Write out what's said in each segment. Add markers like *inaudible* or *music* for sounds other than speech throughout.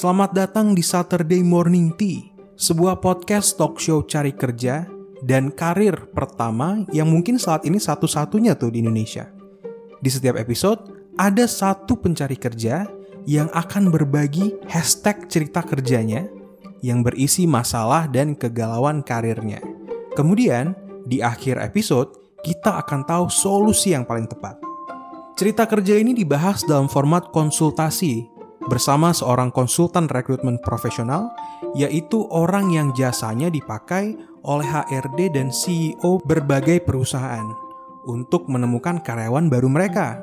Selamat datang di Saturday Morning Tea, sebuah podcast talk show cari kerja dan karir pertama yang mungkin saat ini satu-satunya tuh di Indonesia. Di setiap episode, ada satu pencari kerja yang akan berbagi hashtag cerita kerjanya yang berisi masalah dan kegalauan karirnya. Kemudian, di akhir episode, kita akan tahu solusi yang paling tepat. Cerita kerja ini dibahas dalam format konsultasi bersama seorang konsultan rekrutmen profesional, yaitu orang yang jasanya dipakai oleh HRD dan CEO berbagai perusahaan untuk menemukan karyawan baru mereka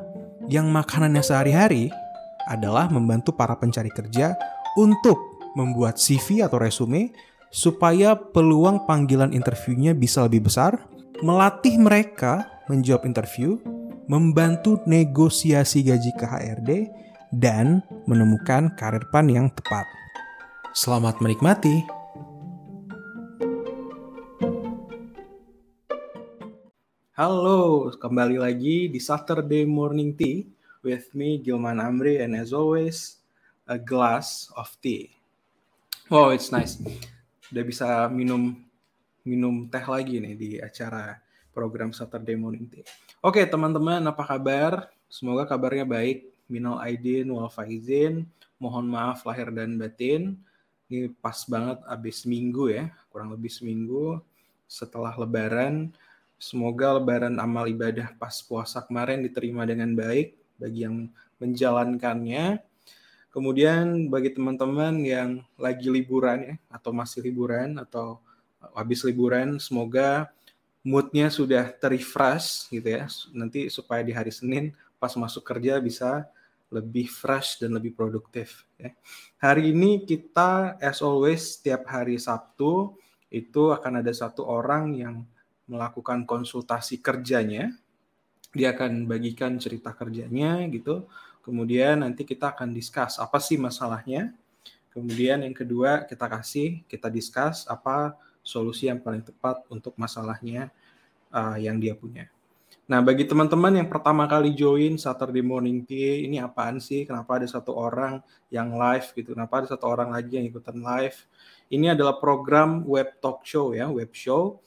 yang makanannya sehari-hari adalah membantu para pencari kerja untuk membuat CV atau resume supaya peluang panggilan interviewnya bisa lebih besar, melatih mereka menjawab interview, membantu negosiasi gaji ke HRD, dan menemukan karir pan yang tepat. Selamat menikmati. Halo, kembali lagi di Saturday Morning Tea with me Gilman Amri and as always a glass of tea. Wow, it's nice. Udah bisa minum minum teh lagi nih di acara program Saturday Morning Tea. Oke, teman-teman, apa kabar? Semoga kabarnya baik minal aidin wal faizin. Mohon maaf lahir dan batin. Ini pas banget abis minggu ya, kurang lebih seminggu setelah lebaran. Semoga lebaran amal ibadah pas puasa kemarin diterima dengan baik bagi yang menjalankannya. Kemudian bagi teman-teman yang lagi liburan ya, atau masih liburan, atau habis liburan, semoga moodnya sudah terrefresh gitu ya. Nanti supaya di hari Senin pas masuk kerja bisa lebih fresh dan lebih produktif. Ya. Hari ini kita, as always, setiap hari Sabtu itu akan ada satu orang yang melakukan konsultasi kerjanya. Dia akan bagikan cerita kerjanya gitu. Kemudian nanti kita akan discuss apa sih masalahnya. Kemudian yang kedua kita kasih, kita discuss apa solusi yang paling tepat untuk masalahnya uh, yang dia punya. Nah, bagi teman-teman yang pertama kali join Saturday Morning Tea, ini apaan sih? Kenapa ada satu orang yang live gitu? Kenapa ada satu orang lagi yang ikutan live? Ini adalah program web talk show ya, web show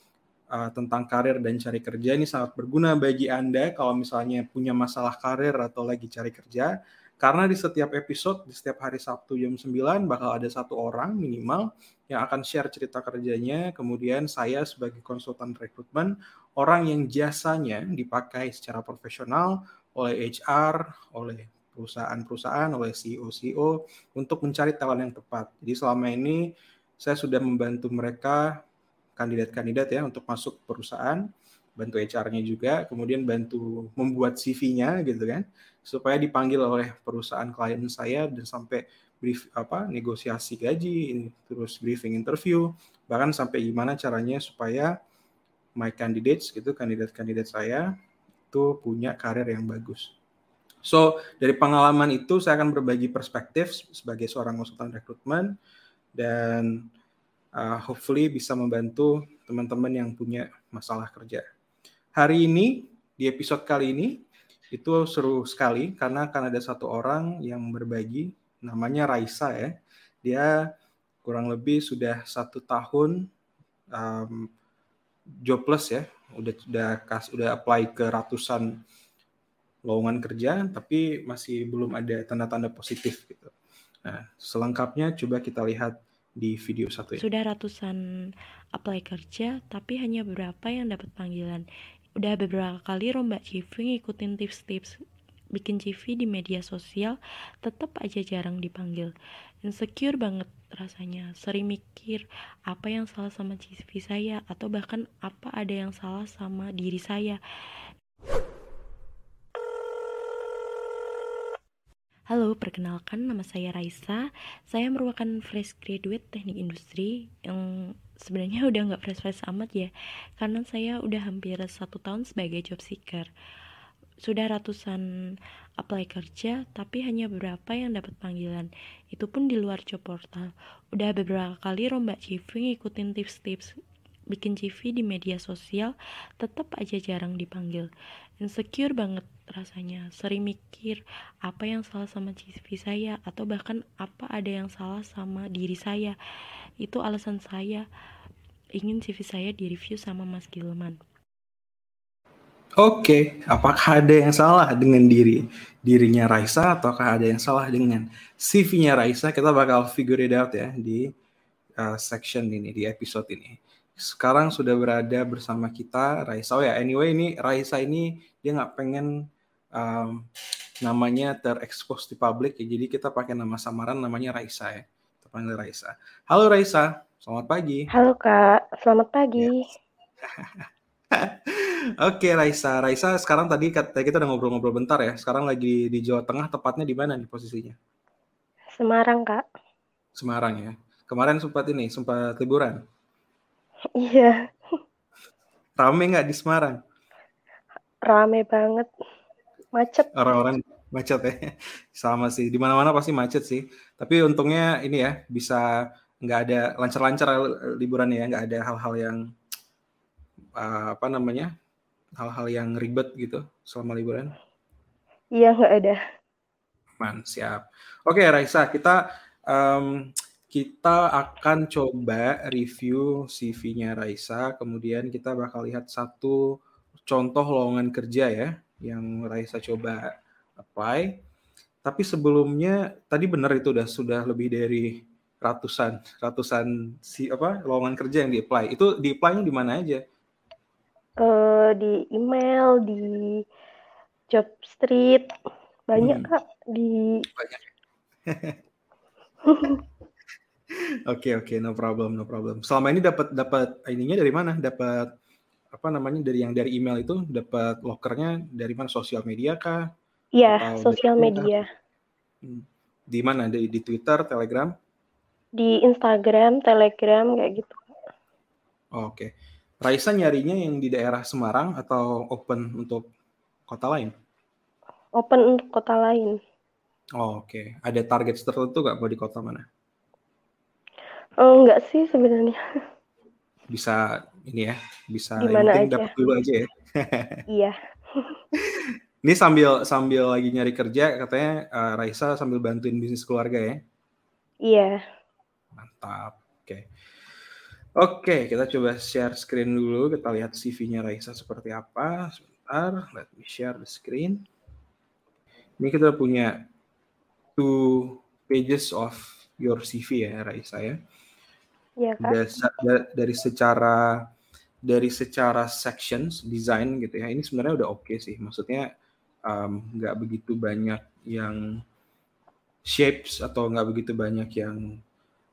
uh, tentang karir dan cari kerja. Ini sangat berguna bagi Anda kalau misalnya punya masalah karir atau lagi cari kerja. Karena di setiap episode, di setiap hari Sabtu jam 9 bakal ada satu orang minimal yang akan share cerita kerjanya. Kemudian saya sebagai konsultan rekrutmen orang yang jasanya dipakai secara profesional oleh HR, oleh perusahaan-perusahaan, oleh CEO-CEO untuk mencari talent yang tepat. Jadi selama ini saya sudah membantu mereka kandidat-kandidat ya untuk masuk perusahaan, bantu HR-nya juga, kemudian bantu membuat CV-nya gitu kan, supaya dipanggil oleh perusahaan klien saya dan sampai brief apa negosiasi gaji, terus briefing interview, bahkan sampai gimana caranya supaya my candidates gitu kandidat-kandidat saya itu punya karir yang bagus. So dari pengalaman itu saya akan berbagi perspektif sebagai seorang konsultan rekrutmen dan uh, hopefully bisa membantu teman-teman yang punya masalah kerja. Hari ini di episode kali ini itu seru sekali karena akan ada satu orang yang berbagi namanya Raisa ya. Dia kurang lebih sudah satu tahun um, jobless ya, udah udah kas udah apply ke ratusan lowongan kerja tapi masih belum ada tanda-tanda positif gitu. Nah, selengkapnya coba kita lihat di video satu ini. Sudah ratusan apply kerja tapi hanya beberapa yang dapat panggilan. Udah beberapa kali rombak CV ngikutin tips-tips bikin CV di media sosial tetap aja jarang dipanggil insecure banget rasanya sering mikir apa yang salah sama CV saya atau bahkan apa ada yang salah sama diri saya Halo, perkenalkan nama saya Raisa. Saya merupakan fresh graduate teknik industri yang sebenarnya udah nggak fresh-fresh amat ya, karena saya udah hampir satu tahun sebagai job seeker. Sudah ratusan apply kerja tapi hanya beberapa yang dapat panggilan. Itu pun di luar job portal. Udah beberapa kali rombak CV ngikutin tips-tips bikin CV di media sosial, tetap aja jarang dipanggil. Insecure banget rasanya. Sering mikir apa yang salah sama CV saya atau bahkan apa ada yang salah sama diri saya. Itu alasan saya ingin CV saya direview sama Mas Gilman. Oke, apakah ada yang salah dengan diri dirinya Raisa ataukah ada yang salah dengan CV-nya Raisa? Kita bakal figure it out ya di uh, section ini di episode ini. Sekarang sudah berada bersama kita Raisa. Oh ya, anyway ini Raisa ini dia nggak pengen um, namanya terekspos di publik ya. Jadi kita pakai nama samaran namanya Raisa ya. Kita panggil Raisa. Halo Raisa, selamat pagi. Halo Kak, selamat pagi. Yes. *laughs* Oke Raisa, Raisa sekarang tadi kita udah ngobrol-ngobrol bentar ya. Sekarang lagi di Jawa Tengah, tepatnya di mana nih posisinya? Semarang kak. Semarang ya. Kemarin sempat ini, sempat liburan. Iya. Rame nggak di Semarang? Rame banget, macet. Orang-orang macet ya. *laughs* Sama sih, di mana-mana pasti macet sih. Tapi untungnya ini ya bisa nggak ada lancar-lancar liburan ya, nggak ada hal-hal yang uh, apa namanya hal-hal yang ribet gitu selama liburan? Iya nggak ada. Man siap. Oke Raisa kita um, kita akan coba review CV-nya Raisa, kemudian kita bakal lihat satu contoh lowongan kerja ya yang Raisa coba apply. Tapi sebelumnya tadi benar itu udah sudah lebih dari ratusan ratusan si apa lowongan kerja yang di-apply. Itu di-apply-nya di mana aja? uh, di email, di job street, banyak hmm. kak di. Banyak. *laughs* Oke oke, okay, okay, no problem no problem. Selama ini dapat dapat ininya dari mana? Dapat apa namanya dari yang dari email itu dapat lokernya dari mana? Sosial media kah? Iya, sosial media. Hmm. Di mana? Di, di Twitter, Telegram? Di Instagram, Telegram kayak gitu. Oh, Oke. Okay. Raisa nyarinya yang di daerah Semarang atau open untuk kota lain? Open untuk kota lain. Oh, Oke, okay. ada target tertentu nggak mau di kota mana? Oh, enggak sih sebenarnya. *laughs* Bisa ini ya, bisa Di mana aja. dapat dulu aja ya. *laughs* iya. ini sambil sambil lagi nyari kerja katanya uh, Raisa sambil bantuin bisnis keluarga ya? Iya. Mantap. Oke. Okay. Oke, kita coba share screen dulu. Kita lihat CV-nya Raisa seperti apa. Sebentar, let me share the screen. Ini kita punya two pages of your CV ya, Raisa ya. Iya, Kak. Dari secara dari secara sections design gitu ya. Ini sebenarnya udah oke okay sih. Maksudnya nggak um, begitu banyak yang shapes atau nggak begitu banyak yang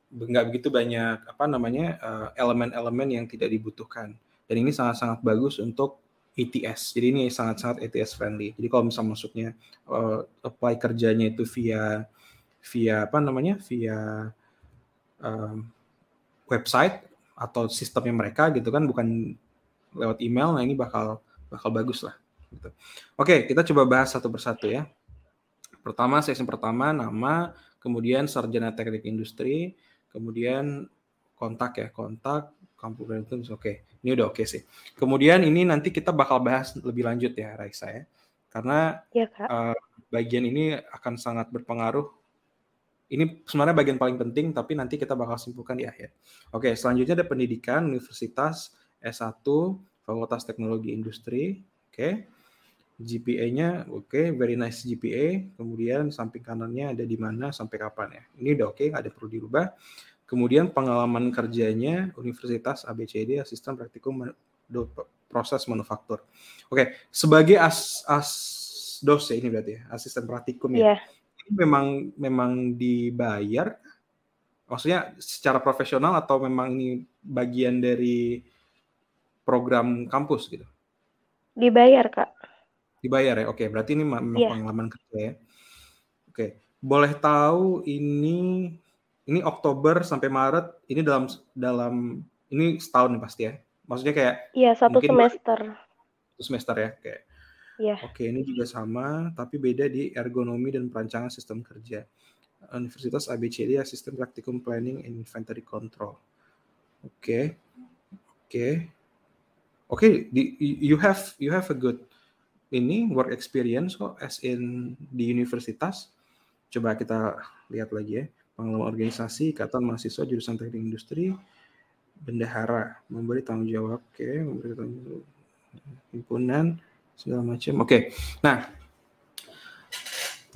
nggak begitu banyak apa namanya uh, elemen-elemen yang tidak dibutuhkan dan ini sangat-sangat bagus untuk ETS jadi ini sangat-sangat ETS friendly jadi kalau misalnya masuknya uh, apply kerjanya itu via via apa namanya via um, website atau sistemnya mereka gitu kan bukan lewat email nah ini bakal bakal bagus lah gitu. oke kita coba bahas satu persatu ya pertama section pertama nama kemudian sarjana teknik industri kemudian kontak ya kontak kampus oke okay. ini udah oke okay sih kemudian ini nanti kita bakal bahas lebih lanjut ya Raisa ya karena ya, Kak. Uh, bagian ini akan sangat berpengaruh ini sebenarnya bagian paling penting tapi nanti kita bakal simpulkan di akhir oke selanjutnya ada pendidikan Universitas S1 Fakultas Teknologi Industri oke. GPA-nya oke, very nice GPA. Kemudian samping kanannya ada di mana sampai kapan ya. Ini udah oke, okay, ada perlu dirubah. Kemudian pengalaman kerjanya Universitas ABCD asisten praktikum proses manufaktur. Oke, sebagai as as dos ya ini berarti ya, asisten praktikum ya. Yeah. Memang memang dibayar maksudnya secara profesional atau memang ini bagian dari program kampus gitu? Dibayar, Kak. Dibayar ya? Oke, berarti ini memang yeah. pengalaman kerja ya. Oke, boleh tahu ini ini Oktober sampai Maret ini dalam dalam ini setahun nih pasti ya. Maksudnya kayak Iya, satu semester. Satu semester ya, kayak. Iya. Oke, ini juga sama tapi beda di ergonomi dan perancangan sistem kerja. Universitas ABCD Sistem Praktikum Planning and Inventory Control. Oke. Oke. Oke, you have you have a good ini work experience kok as in di universitas. Coba kita lihat lagi ya. Pengalaman organisasi, ikatan mahasiswa jurusan teknik industri, bendahara, memberi tanggung jawab, oke, memberi tanggung jawab, himpunan, segala macam. Oke. Nah,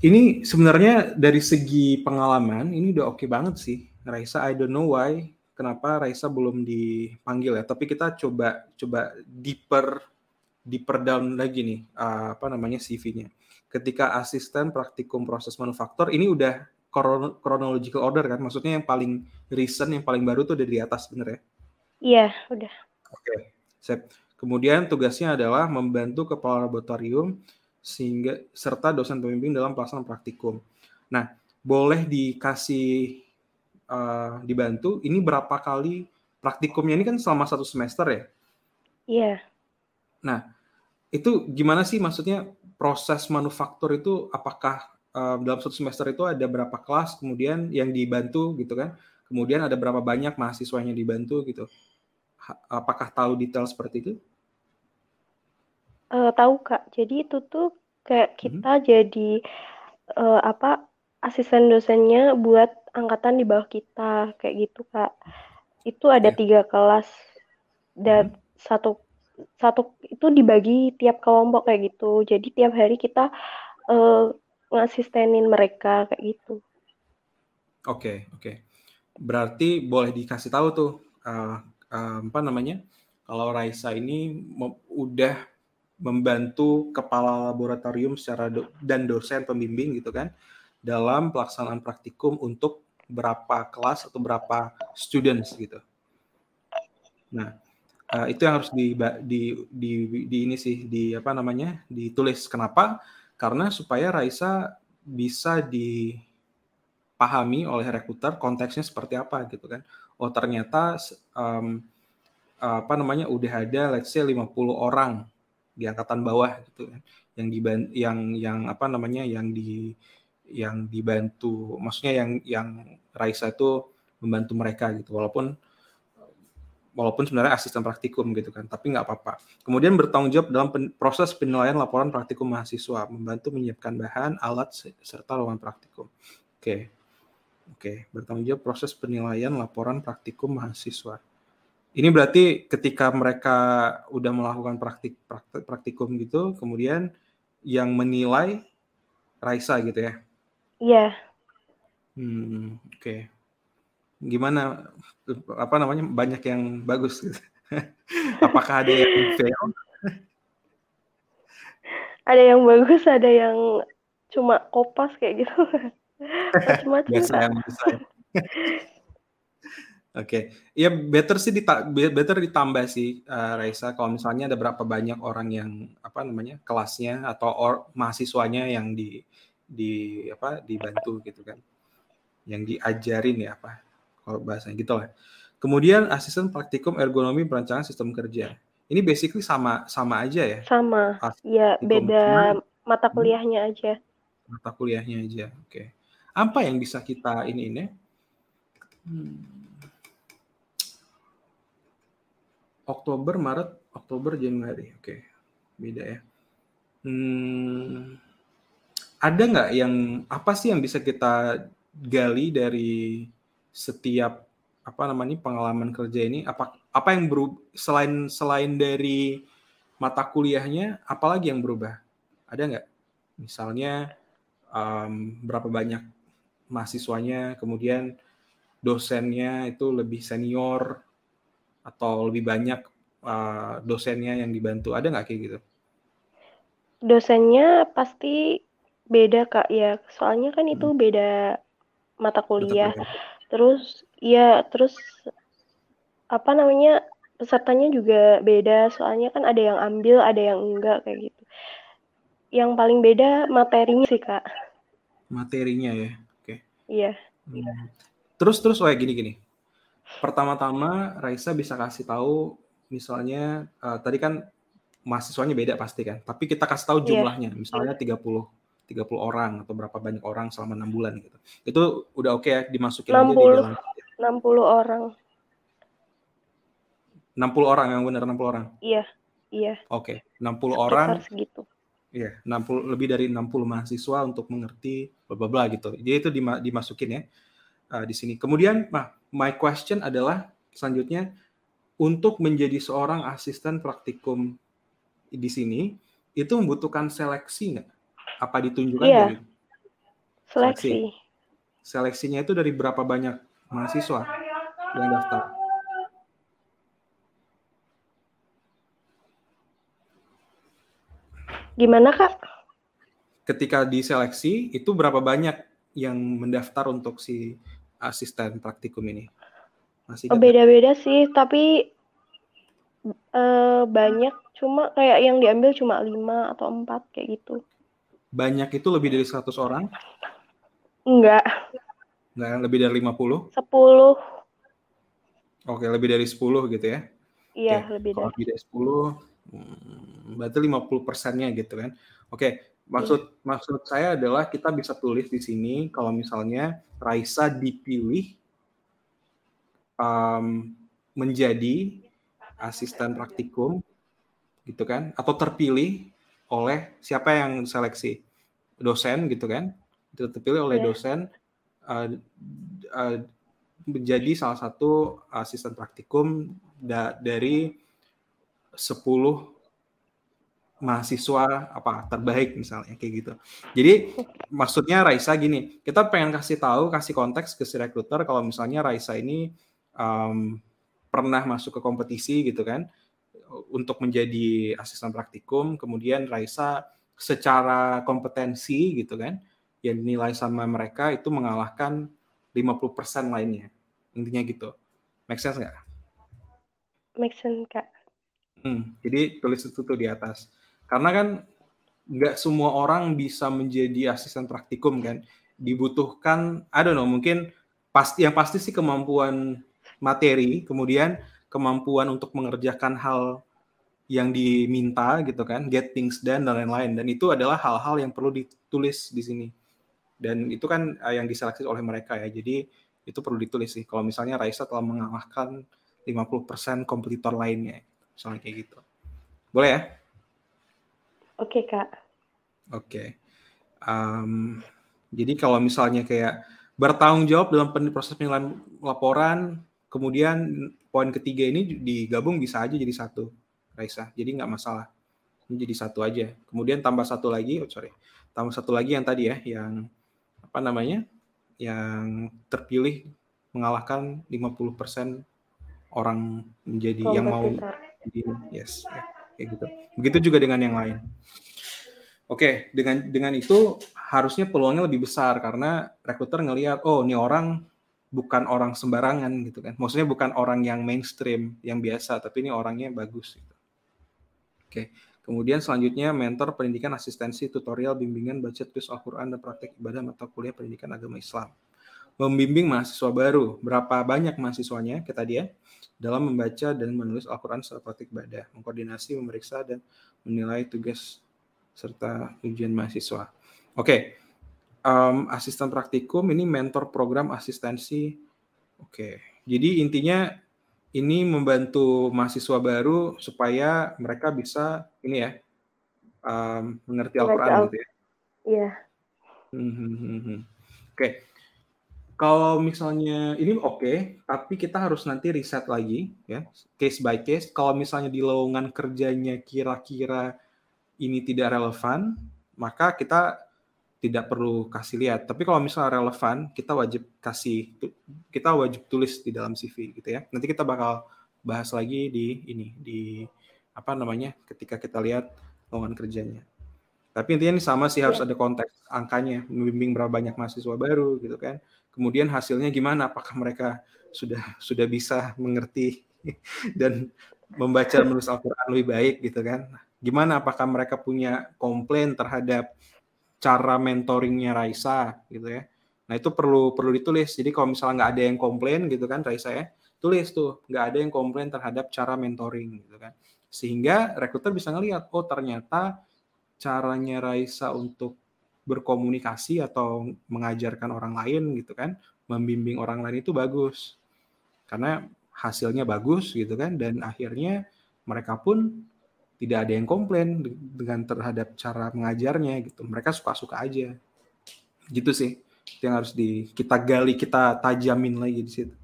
ini sebenarnya dari segi pengalaman ini udah oke banget sih. Raisa, I don't know why kenapa Raisa belum dipanggil ya. Tapi kita coba coba deeper deeper down lagi nih uh, apa namanya CV-nya. Ketika asisten praktikum proses manufaktur ini udah chrono- chronological order kan? Maksudnya yang paling recent, yang paling baru tuh udah di atas bener ya? Iya, udah. Oke, sip. Kemudian tugasnya adalah membantu kepala laboratorium sehingga serta dosen pembimbing dalam pelaksanaan praktikum. Nah, boleh dikasih uh, dibantu. Ini berapa kali praktikumnya ini kan selama satu semester ya? Iya. Nah, itu gimana sih maksudnya proses manufaktur itu apakah uh, dalam satu semester itu ada berapa kelas kemudian yang dibantu gitu kan? Kemudian ada berapa banyak mahasiswanya dibantu gitu? Apakah tahu detail seperti itu? Eh, tahu Kak. Jadi itu tuh kayak kita jadi eh, apa asisten dosennya buat angkatan di bawah kita kayak gitu Kak. Itu ada Oke. tiga kelas dan satu satu itu dibagi tiap kelompok kayak gitu. Jadi tiap hari kita eh, ngasistenin mereka kayak gitu. Oke, oke. Berarti boleh dikasih tahu tuh uh, uh, apa namanya? Kalau Raisa ini mem- udah membantu kepala laboratorium secara do- dan dosen pembimbing gitu kan dalam pelaksanaan praktikum untuk berapa kelas atau berapa students gitu. Nah, uh, itu yang harus di, di di di ini sih di apa namanya? ditulis. Kenapa? Karena supaya Raisa bisa di pahami oleh rekruter konteksnya seperti apa gitu kan. Oh ternyata um, apa namanya udah ada let's say 50 orang di angkatan bawah gitu kan. Yang diban yang yang apa namanya yang di yang dibantu. Maksudnya yang yang Raisa itu membantu mereka gitu. Walaupun walaupun sebenarnya asisten praktikum gitu kan tapi nggak apa-apa. Kemudian bertanggung jawab dalam pen- proses penilaian laporan praktikum mahasiswa. Membantu menyiapkan bahan alat se- serta ruangan praktikum. Oke. Oke, bertanggung jawab proses penilaian laporan praktikum mahasiswa. Ini berarti ketika mereka udah melakukan praktik, praktik praktikum gitu, kemudian yang menilai Raisa gitu ya. Iya. Hmm, oke. Gimana apa namanya banyak yang bagus gitu. *laughs* Apakah ada yang fail? *laughs* Ada yang bagus, ada yang cuma kopas kayak gitu. *laughs* Macam-macam Biasa Kak. Yang bisa. ya. Oke, ya better sih dita- be- better ditambah sih eh, Raisa kalau misalnya ada berapa banyak orang yang apa namanya kelasnya atau or, mahasiswanya yang di di apa dibantu gitu kan, yang diajarin ya apa kalau bahasanya gitu lah. Kemudian asisten praktikum ergonomi perancangan sistem kerja. Ini basically sama sama aja ya Sama. As- Ya, beda Cuman mata kuliahnya aja. mata kuliahnya aja. Oke. Apa yang bisa kita ini ini? Hmm. Oktober, Maret, Oktober, Januari. Oke, beda ya. Hmm, ada nggak yang apa sih yang bisa kita gali dari setiap apa namanya pengalaman kerja ini? Apa apa yang berubah selain selain dari mata kuliahnya, apalagi yang berubah? Ada nggak? Misalnya um, berapa banyak mahasiswanya, kemudian dosennya itu lebih senior atau lebih banyak uh, dosennya yang dibantu ada nggak kayak gitu? Dosennya pasti beda Kak ya. Soalnya kan itu beda mata Mata kuliah. kuliah. Terus ya terus apa namanya pesertanya juga beda. Soalnya kan ada yang ambil, ada yang enggak kayak gitu. Yang paling beda materinya sih Kak. Materinya ya. Oke. Iya. Hmm. Terus terus oh ya gini gini. Pertama-tama Raisa bisa kasih tahu misalnya uh, tadi kan mahasiswanya beda pasti kan. Tapi kita kasih tahu Iya. jumlahnya. Misalnya 30 30 orang atau berapa banyak orang selama enam bulan gitu. Itu udah oke ya dimasukin aja di 60 dalam 60 orang. 60 orang yang benar 60 orang. Iya, iya. Oke, 60 Sekitar orang. segitu. Iya, 60 lebih dari 60 mahasiswa untuk mengerti bla bla bla gitu. Jadi itu dima- dimasukin ya uh, di sini. Kemudian, nah, my question adalah selanjutnya untuk menjadi seorang asisten praktikum di sini itu membutuhkan seleksi nggak? Apa ditunjukkan Iya. dari Seleksi. seleksinya itu dari berapa banyak mahasiswa yang daftar? Gimana, Kak? Ketika diseleksi itu berapa banyak yang mendaftar untuk si asisten praktikum ini? Masih Oh, beda-beda sih, tapi eh, banyak. Cuma kayak yang diambil cuma 5 atau 4 kayak gitu. Banyak itu lebih dari 100 orang? Enggak, Nggak, lebih dari 50? 10. Oke, lebih dari 10 gitu ya. Iya, Oke, lebih kalau dari. lebih dari 10, hmm, berarti 50 persennya gitu kan. Oke, maksud maksud saya adalah kita bisa tulis di sini kalau misalnya Raisa dipilih um, menjadi asisten praktikum gitu kan? Atau terpilih oleh siapa yang seleksi? Dosen gitu kan? Itu terpilih oleh Iya. dosen uh, uh, menjadi salah satu asisten praktikum da- dari 10 mahasiswa apa terbaik misalnya kayak gitu. Jadi maksudnya Raisa gini, kita pengen kasih tahu, kasih konteks ke si recruiter kalau misalnya Raisa ini um, pernah masuk ke kompetisi gitu kan untuk menjadi asisten praktikum, kemudian Raisa secara kompetensi gitu kan yang dinilai sama mereka itu mengalahkan 50% lainnya. Intinya gitu. Make sense nggak? Make sense, Kak. Hmm, jadi tulis itu tuh di atas. Karena kan nggak semua orang bisa menjadi asisten praktikum kan. Dibutuhkan, I don't know, mungkin pasti yang pasti sih kemampuan materi, kemudian kemampuan untuk mengerjakan hal yang diminta gitu kan, get things done dan lain-lain. Dan itu adalah hal-hal yang perlu ditulis di sini. Dan itu kan eh, yang diseleksi oleh mereka ya. Jadi itu perlu ditulis sih. Kalau misalnya Raisa telah mengalahkan 50% kompetitor lainnya. Misalnya kayak gitu. Boleh ya? Oke, Kak. Oke. Um, jadi kalau misalnya kayak bertanggung jawab dalam proses penilaian laporan, kemudian poin ketiga ini digabung bisa aja jadi satu, Raisa. Jadi nggak masalah. Ini jadi satu aja. Kemudian tambah satu lagi, oh sorry, tambah satu lagi yang tadi ya, yang apa namanya, yang terpilih mengalahkan 50% orang menjadi yang mau Kompetitor. jadi yes, ya, kayak gitu. Begitu juga dengan yang lain. Oke, dengan dengan itu harusnya peluangnya lebih besar karena rekruter ngelihat oh ini orang bukan orang sembarangan gitu kan. Maksudnya bukan orang yang mainstream, yang biasa, tapi ini orangnya bagus gitu. Oke. Kemudian selanjutnya mentor pendidikan asistensi tutorial bimbingan baca tulis Al-Qur'an dan praktek ibadah mata kuliah pendidikan agama Islam. Membimbing mahasiswa baru. Berapa banyak mahasiswanya kita dia dalam membaca dan menulis Al-Qur'an secara praktik ibadah, mengkoordinasi, memeriksa dan menilai tugas serta ujian mahasiswa. Oke, um, asisten praktikum ini mentor program asistensi. Oke, jadi intinya ini membantu mahasiswa baru supaya mereka bisa ini ya um, mengerti Al-Quran Al- gitu ya. Iya. Hmm, hmm, hmm, hmm. Oke, kalau misalnya ini oke, tapi kita harus nanti riset lagi ya, case by case. Kalau misalnya di lowongan kerjanya kira-kira ini tidak relevan, maka kita tidak perlu kasih lihat. Tapi kalau misalnya relevan, kita wajib kasih, kita wajib tulis di dalam CV gitu ya. Nanti kita bakal bahas lagi di ini, di apa namanya, ketika kita lihat lowongan kerjanya. Tapi intinya ini sama sih harus ada konteks angkanya, membimbing berapa banyak mahasiswa baru gitu kan. Kemudian hasilnya gimana? Apakah mereka sudah sudah bisa mengerti *laughs* dan membaca *laughs* menulis Al-Qur'an lebih baik gitu kan? Gimana apakah mereka punya komplain terhadap cara mentoringnya Raisa gitu ya. Nah itu perlu perlu ditulis. Jadi kalau misalnya nggak ada yang komplain gitu kan Raisa ya, tulis tuh nggak ada yang komplain terhadap cara mentoring gitu kan. Sehingga rekruter bisa ngelihat oh ternyata caranya Raisa untuk berkomunikasi atau mengajarkan orang lain gitu kan, membimbing orang lain itu bagus. Karena hasilnya bagus gitu kan dan akhirnya mereka pun tidak ada yang komplain dengan terhadap cara mengajarnya gitu mereka suka-suka aja gitu sih itu yang harus di kita gali kita tajamin lagi di situ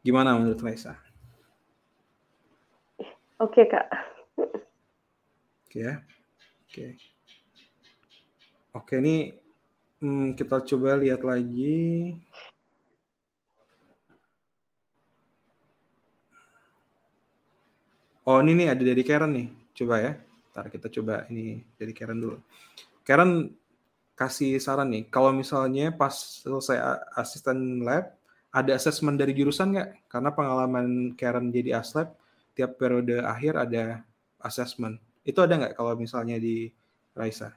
gimana menurut Raisa? Oke kak. Oke ya. Oke. Oke ini hmm, kita coba lihat lagi. Oh ini nih ada dari Karen nih. Coba ya. Ntar kita coba ini dari Karen dulu. Karen kasih saran nih. Kalau misalnya pas selesai asisten lab, ada asesmen dari jurusan nggak? Karena pengalaman Karen jadi aslab, tiap periode akhir ada asesmen. Itu ada nggak kalau misalnya di Raisa?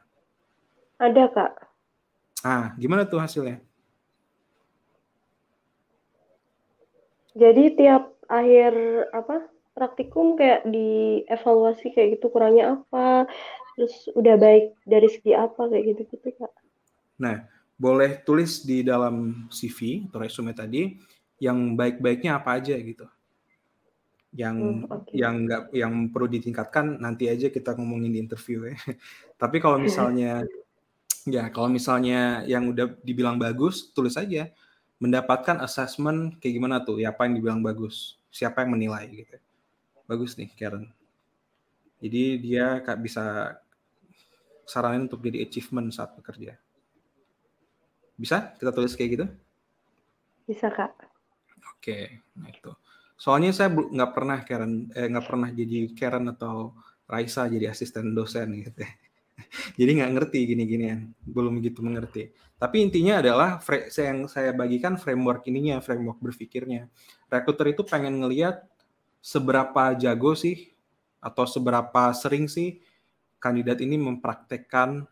Ada kak. Ah, gimana tuh hasilnya? Jadi tiap akhir apa praktikum kayak dievaluasi kayak gitu kurangnya apa, terus udah baik dari segi apa kayak gitu gitu kak. Nah, boleh tulis di dalam CV atau resume tadi yang baik-baiknya apa aja gitu. Yang hmm, okay. yang nggak yang perlu ditingkatkan nanti aja kita ngomongin di interview ya. *laughs* Tapi kalau misalnya ya kalau misalnya yang udah dibilang bagus tulis aja. Mendapatkan assessment kayak gimana tuh? Ya apa yang dibilang bagus? Siapa yang menilai gitu? Bagus nih Karen. Jadi dia bisa saranin untuk jadi achievement saat bekerja. Bisa kita tulis kayak gitu? Bisa kak. Oke nah itu. Soalnya saya nggak pernah Karen eh, nggak pernah jadi Karen atau Raisa jadi asisten dosen gitu *laughs* jadi nggak ngerti gini-ginian belum begitu mengerti tapi intinya adalah yang saya bagikan framework ininya framework berpikirnya rekruter itu pengen ngelihat seberapa jago sih atau seberapa sering sih kandidat ini mempraktekkan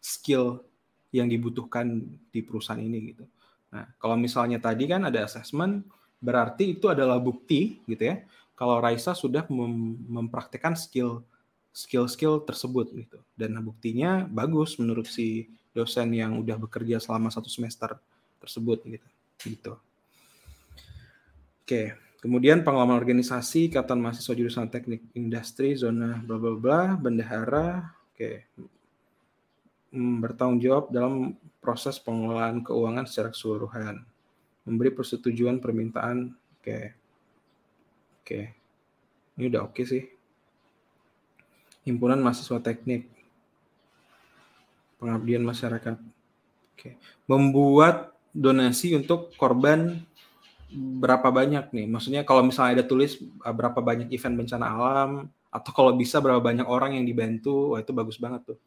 skill yang dibutuhkan di perusahaan ini gitu. Nah, kalau misalnya tadi kan ada assessment, berarti itu adalah bukti gitu ya. Kalau Raisa sudah mem mempraktekkan skill skill-skill tersebut gitu. Dan buktinya bagus menurut si dosen yang udah bekerja selama satu semester tersebut gitu. Gitu. Oke. Kemudian pengalaman organisasi, ikatan mahasiswa jurusan teknik industri, zona bla bla bla, bendahara, oke. Hmm, bertanggung jawab dalam proses pengelolaan keuangan secara keseluruhan. Memberi persetujuan permintaan, oke. Oke. Ini udah oke sih. Himpunan mahasiswa teknik. Pengabdian masyarakat. Oke. Membuat donasi untuk korban berapa banyak nih? Maksudnya kalau misalnya ada tulis uh, berapa banyak event bencana alam atau kalau bisa berapa banyak orang yang dibantu, wah itu bagus banget tuh.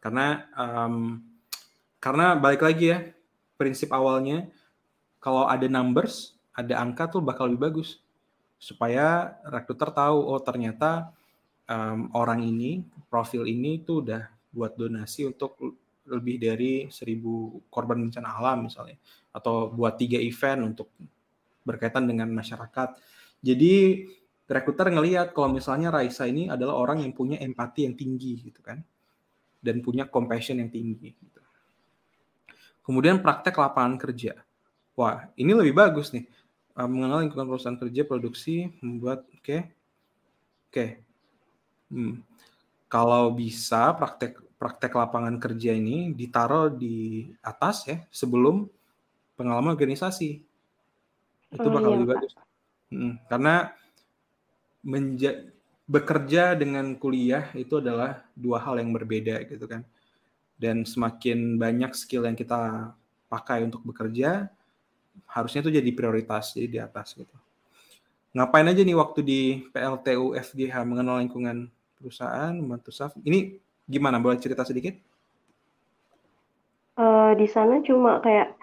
Karena um, karena balik lagi ya prinsip awalnya kalau ada numbers, ada angka tuh bakal lebih bagus supaya rekruter tahu oh ternyata um, orang ini profil ini tuh udah buat donasi untuk lebih dari seribu korban bencana alam misalnya atau buat tiga event untuk berkaitan dengan masyarakat. Jadi rekruter ngelihat kalau misalnya Raisa ini adalah orang yang punya empati yang tinggi gitu kan. Dan punya compassion yang tinggi gitu. Kemudian praktek lapangan kerja. Wah, ini lebih bagus nih. Mengenal lingkungan perusahaan kerja, produksi, membuat oke. Okay. Oke. Okay. Hmm. Kalau bisa praktek praktek lapangan kerja ini ditaruh di atas ya sebelum pengalaman organisasi itu oh, bakal iya, lebih bagus. Hmm, karena menja bekerja dengan kuliah itu adalah dua hal yang berbeda gitu kan. Dan semakin banyak skill yang kita pakai untuk bekerja, harusnya itu jadi prioritas, jadi di atas gitu. Ngapain aja nih waktu di PLTU FGH mengenal lingkungan perusahaan, membantu staff. Ini gimana? Boleh cerita sedikit? Uh, di sana cuma kayak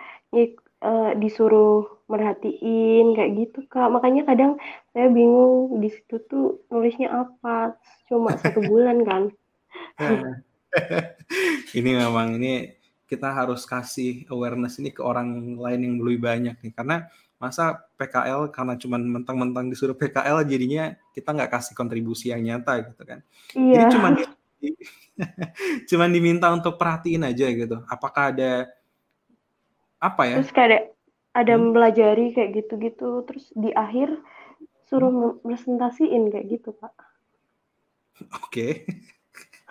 uh, disuruh merhatiin kayak gitu kak makanya kadang saya bingung di situ tuh nulisnya apa cuma *laughs* satu bulan kan *laughs* ini memang ini kita harus kasih awareness ini ke orang lain yang lebih banyak nih karena masa PKL karena cuma mentang-mentang disuruh PKL jadinya kita nggak kasih kontribusi yang nyata gitu kan iya. jadi cuma di, *laughs* cuma diminta untuk perhatiin aja gitu apakah ada apa ya terus kayak ada hmm. mempelajari kayak gitu-gitu terus di akhir suruh hmm. presentasiin kayak gitu pak oke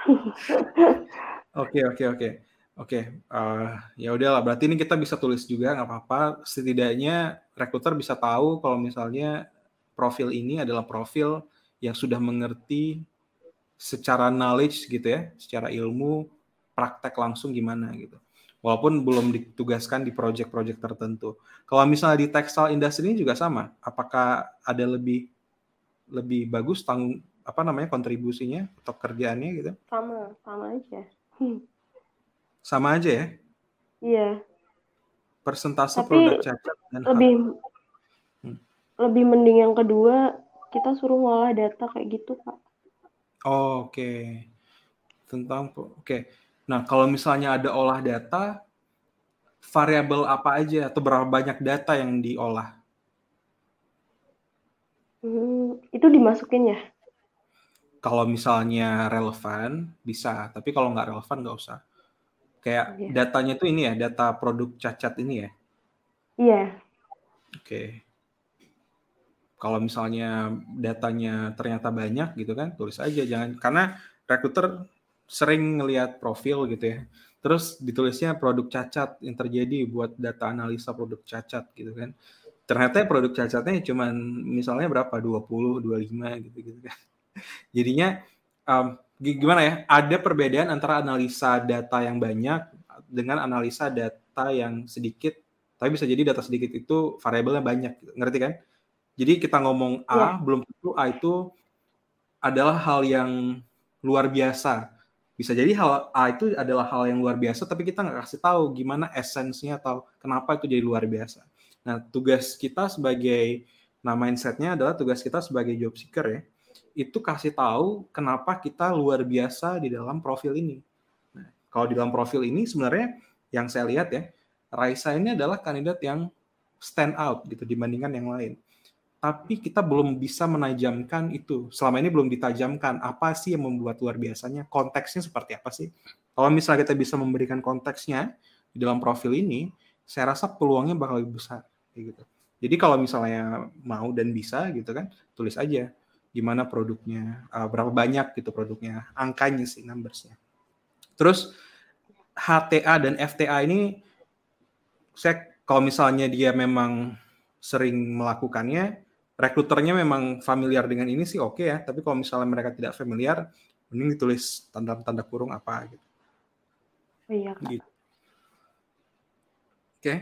*laughs* oke oke oke oke eh, ya udahlah berarti ini kita bisa tulis juga nggak apa-apa setidaknya rekruter bisa tahu kalau misalnya profil ini adalah profil yang sudah mengerti secara knowledge gitu ya secara ilmu praktek langsung gimana gitu walaupun belum ditugaskan di project-project tertentu. Kalau misalnya di textile industry ini juga sama, apakah ada lebih lebih bagus tanggung apa namanya kontribusinya atau kerjaannya gitu? Sama, sama aja. *laughs* Sama aja ya? Iya. Persentase Tapi produk cacat dan lebih hmm. lebih mending yang kedua kita suruh ngolah data kayak gitu pak. Oh, Oke, okay. tentang oke. Okay Nah, kalau misalnya ada olah data, variabel apa aja atau berapa banyak data yang diolah? Hmm, itu dimasukin ya? Kalau misalnya relevan, bisa. Tapi kalau nggak relevan, nggak usah. Kayak yeah. datanya itu ini ya, data produk cacat ini ya? Iya. Yeah. Oke. Okay. Kalau misalnya datanya ternyata banyak gitu kan, tulis aja. Jangan, karena rekruter sering ngelihat profil gitu ya. Terus ditulisnya produk cacat yang terjadi buat data analisa produk cacat gitu kan. Ternyata produk cacatnya cuma misalnya berapa 20, 25 gitu gitu kan. *laughs* Jadinya um, gimana ya? Ada perbedaan antara analisa data yang banyak dengan analisa data yang sedikit. Tapi bisa jadi data sedikit itu variabelnya banyak, gitu. ngerti kan? Jadi kita ngomong A, ya. belum tentu A itu adalah hal yang luar biasa bisa jadi hal A itu adalah hal yang luar biasa tapi kita nggak kasih tahu gimana esensinya atau kenapa itu jadi luar biasa. Nah tugas kita sebagai nah mindsetnya adalah tugas kita sebagai job seeker ya itu kasih tahu kenapa kita luar biasa di dalam profil ini. Nah, kalau di dalam profil ini sebenarnya yang saya lihat ya Raisa ini adalah kandidat yang stand out gitu dibandingkan yang lain tapi kita belum bisa menajamkan itu. Selama ini belum ditajamkan. Apa sih yang membuat luar biasanya? Konteksnya seperti apa sih? Kalau misalnya kita bisa memberikan konteksnya di dalam profil ini, saya rasa peluangnya bakal lebih besar. gitu. Jadi kalau misalnya mau dan bisa gitu kan, tulis aja gimana produknya, uh, berapa banyak gitu produknya, angkanya sih, numbersnya. Terus HTA dan FTA ini, saya kalau misalnya dia memang sering melakukannya, rekruternya memang familiar dengan ini sih oke okay ya, tapi kalau misalnya mereka tidak familiar, mending ditulis tanda-tanda kurung apa gitu. Iya. Gitu. Oke. Okay.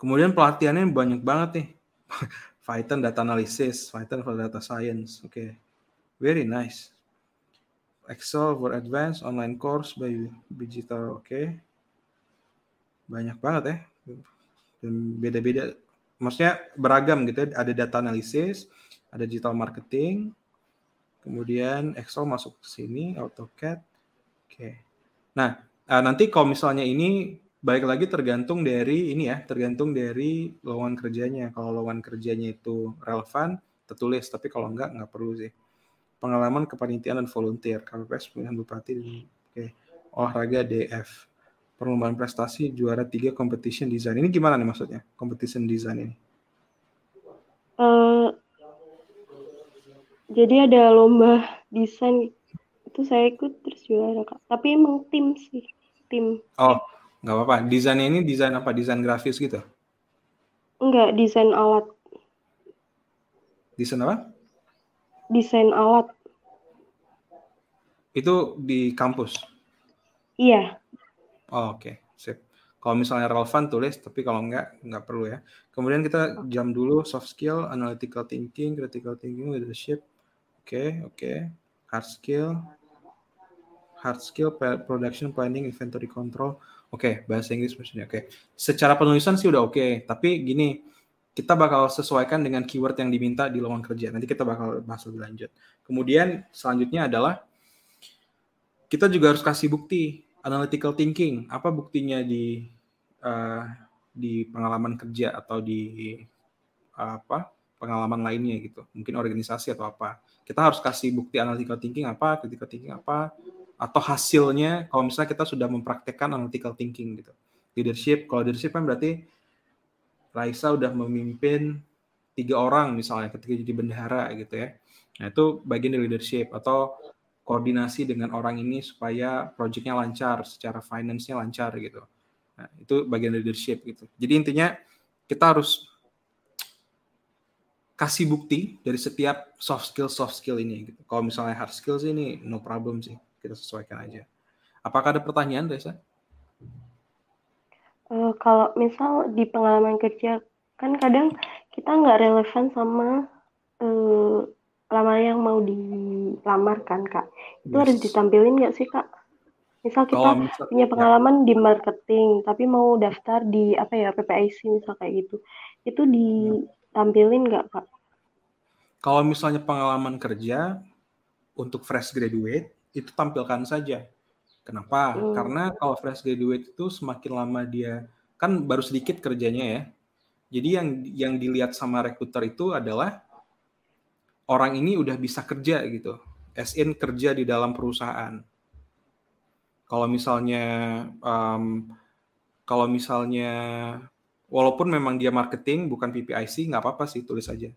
Kemudian pelatihannya banyak banget nih. Python data analysis, Python for data science. Oke. Okay. Very nice. Excel for advanced online course by digital. Oke. Okay. Banyak banget ya. Dan beda-beda maksudnya beragam gitu ya. Ada data analisis, ada digital marketing, kemudian Excel masuk ke sini, AutoCAD. Oke. Nah, eh, nanti kalau misalnya ini baik lagi tergantung dari ini ya, tergantung dari lowongan kerjanya. Kalau lowongan kerjanya itu relevan, tertulis. Tapi kalau enggak, enggak perlu sih. Pengalaman kepanitiaan dan volunteer, KPPS pemilihan bupati, oke. Olahraga DF perlombaan prestasi juara tiga competition design. Ini gimana nih maksudnya competition design ini? Uh, jadi ada lomba desain itu saya ikut terus juara kak. Tapi emang tim sih tim. Oh nggak apa-apa. Desainnya ini desain apa? Desain grafis gitu? Enggak, desain alat. Desain apa? Desain alat. Itu di kampus? Iya. Oh, Oke, okay. sip. Kalau misalnya relevan tulis, tapi kalau enggak, enggak perlu ya. Kemudian kita jam dulu soft skill, analytical thinking, critical thinking, leadership. Oke, okay, oke. Okay. Hard skill, hard skill, production planning, inventory control. Oke, okay, bahasa Inggris maksudnya. Oke, okay. secara penulisan sih udah oke. Okay. Tapi gini, kita bakal sesuaikan dengan keyword yang diminta di lowongan kerja. Nanti kita bakal bahas lebih lanjut. Kemudian selanjutnya adalah kita juga harus kasih bukti analytical thinking apa buktinya di uh, di pengalaman kerja atau di uh, apa pengalaman lainnya gitu mungkin organisasi atau apa kita harus kasih bukti analytical thinking apa critical thinking apa atau hasilnya kalau misalnya kita sudah mempraktekkan analytical thinking gitu leadership kalau leadership kan berarti Raisa udah memimpin tiga orang misalnya ketika jadi bendahara gitu ya. Nah itu bagian dari leadership atau koordinasi dengan orang ini supaya proyeknya lancar, secara finance-nya lancar gitu. Nah, itu bagian dari leadership gitu. Jadi intinya kita harus kasih bukti dari setiap soft skill soft skill ini gitu. Kalau misalnya hard skills ini no problem sih, kita sesuaikan aja. Apakah ada pertanyaan, Reza? Uh, kalau misal di pengalaman kerja kan kadang kita nggak relevan sama uh, lamaran yang mau dilamar kan kak itu yes. harus ditampilin nggak sih kak misal kita misal, punya ya. pengalaman ya. di marketing tapi mau daftar di apa ya PPIC misal kayak gitu itu ditampilin nggak kak kalau misalnya pengalaman kerja untuk fresh graduate itu tampilkan saja kenapa hmm. karena kalau fresh graduate itu semakin lama dia kan baru sedikit kerjanya ya jadi yang yang dilihat sama rekruter itu adalah orang ini udah bisa kerja gitu. As in kerja di dalam perusahaan. Kalau misalnya um, kalau misalnya walaupun memang dia marketing bukan PPIC nggak apa-apa sih tulis aja.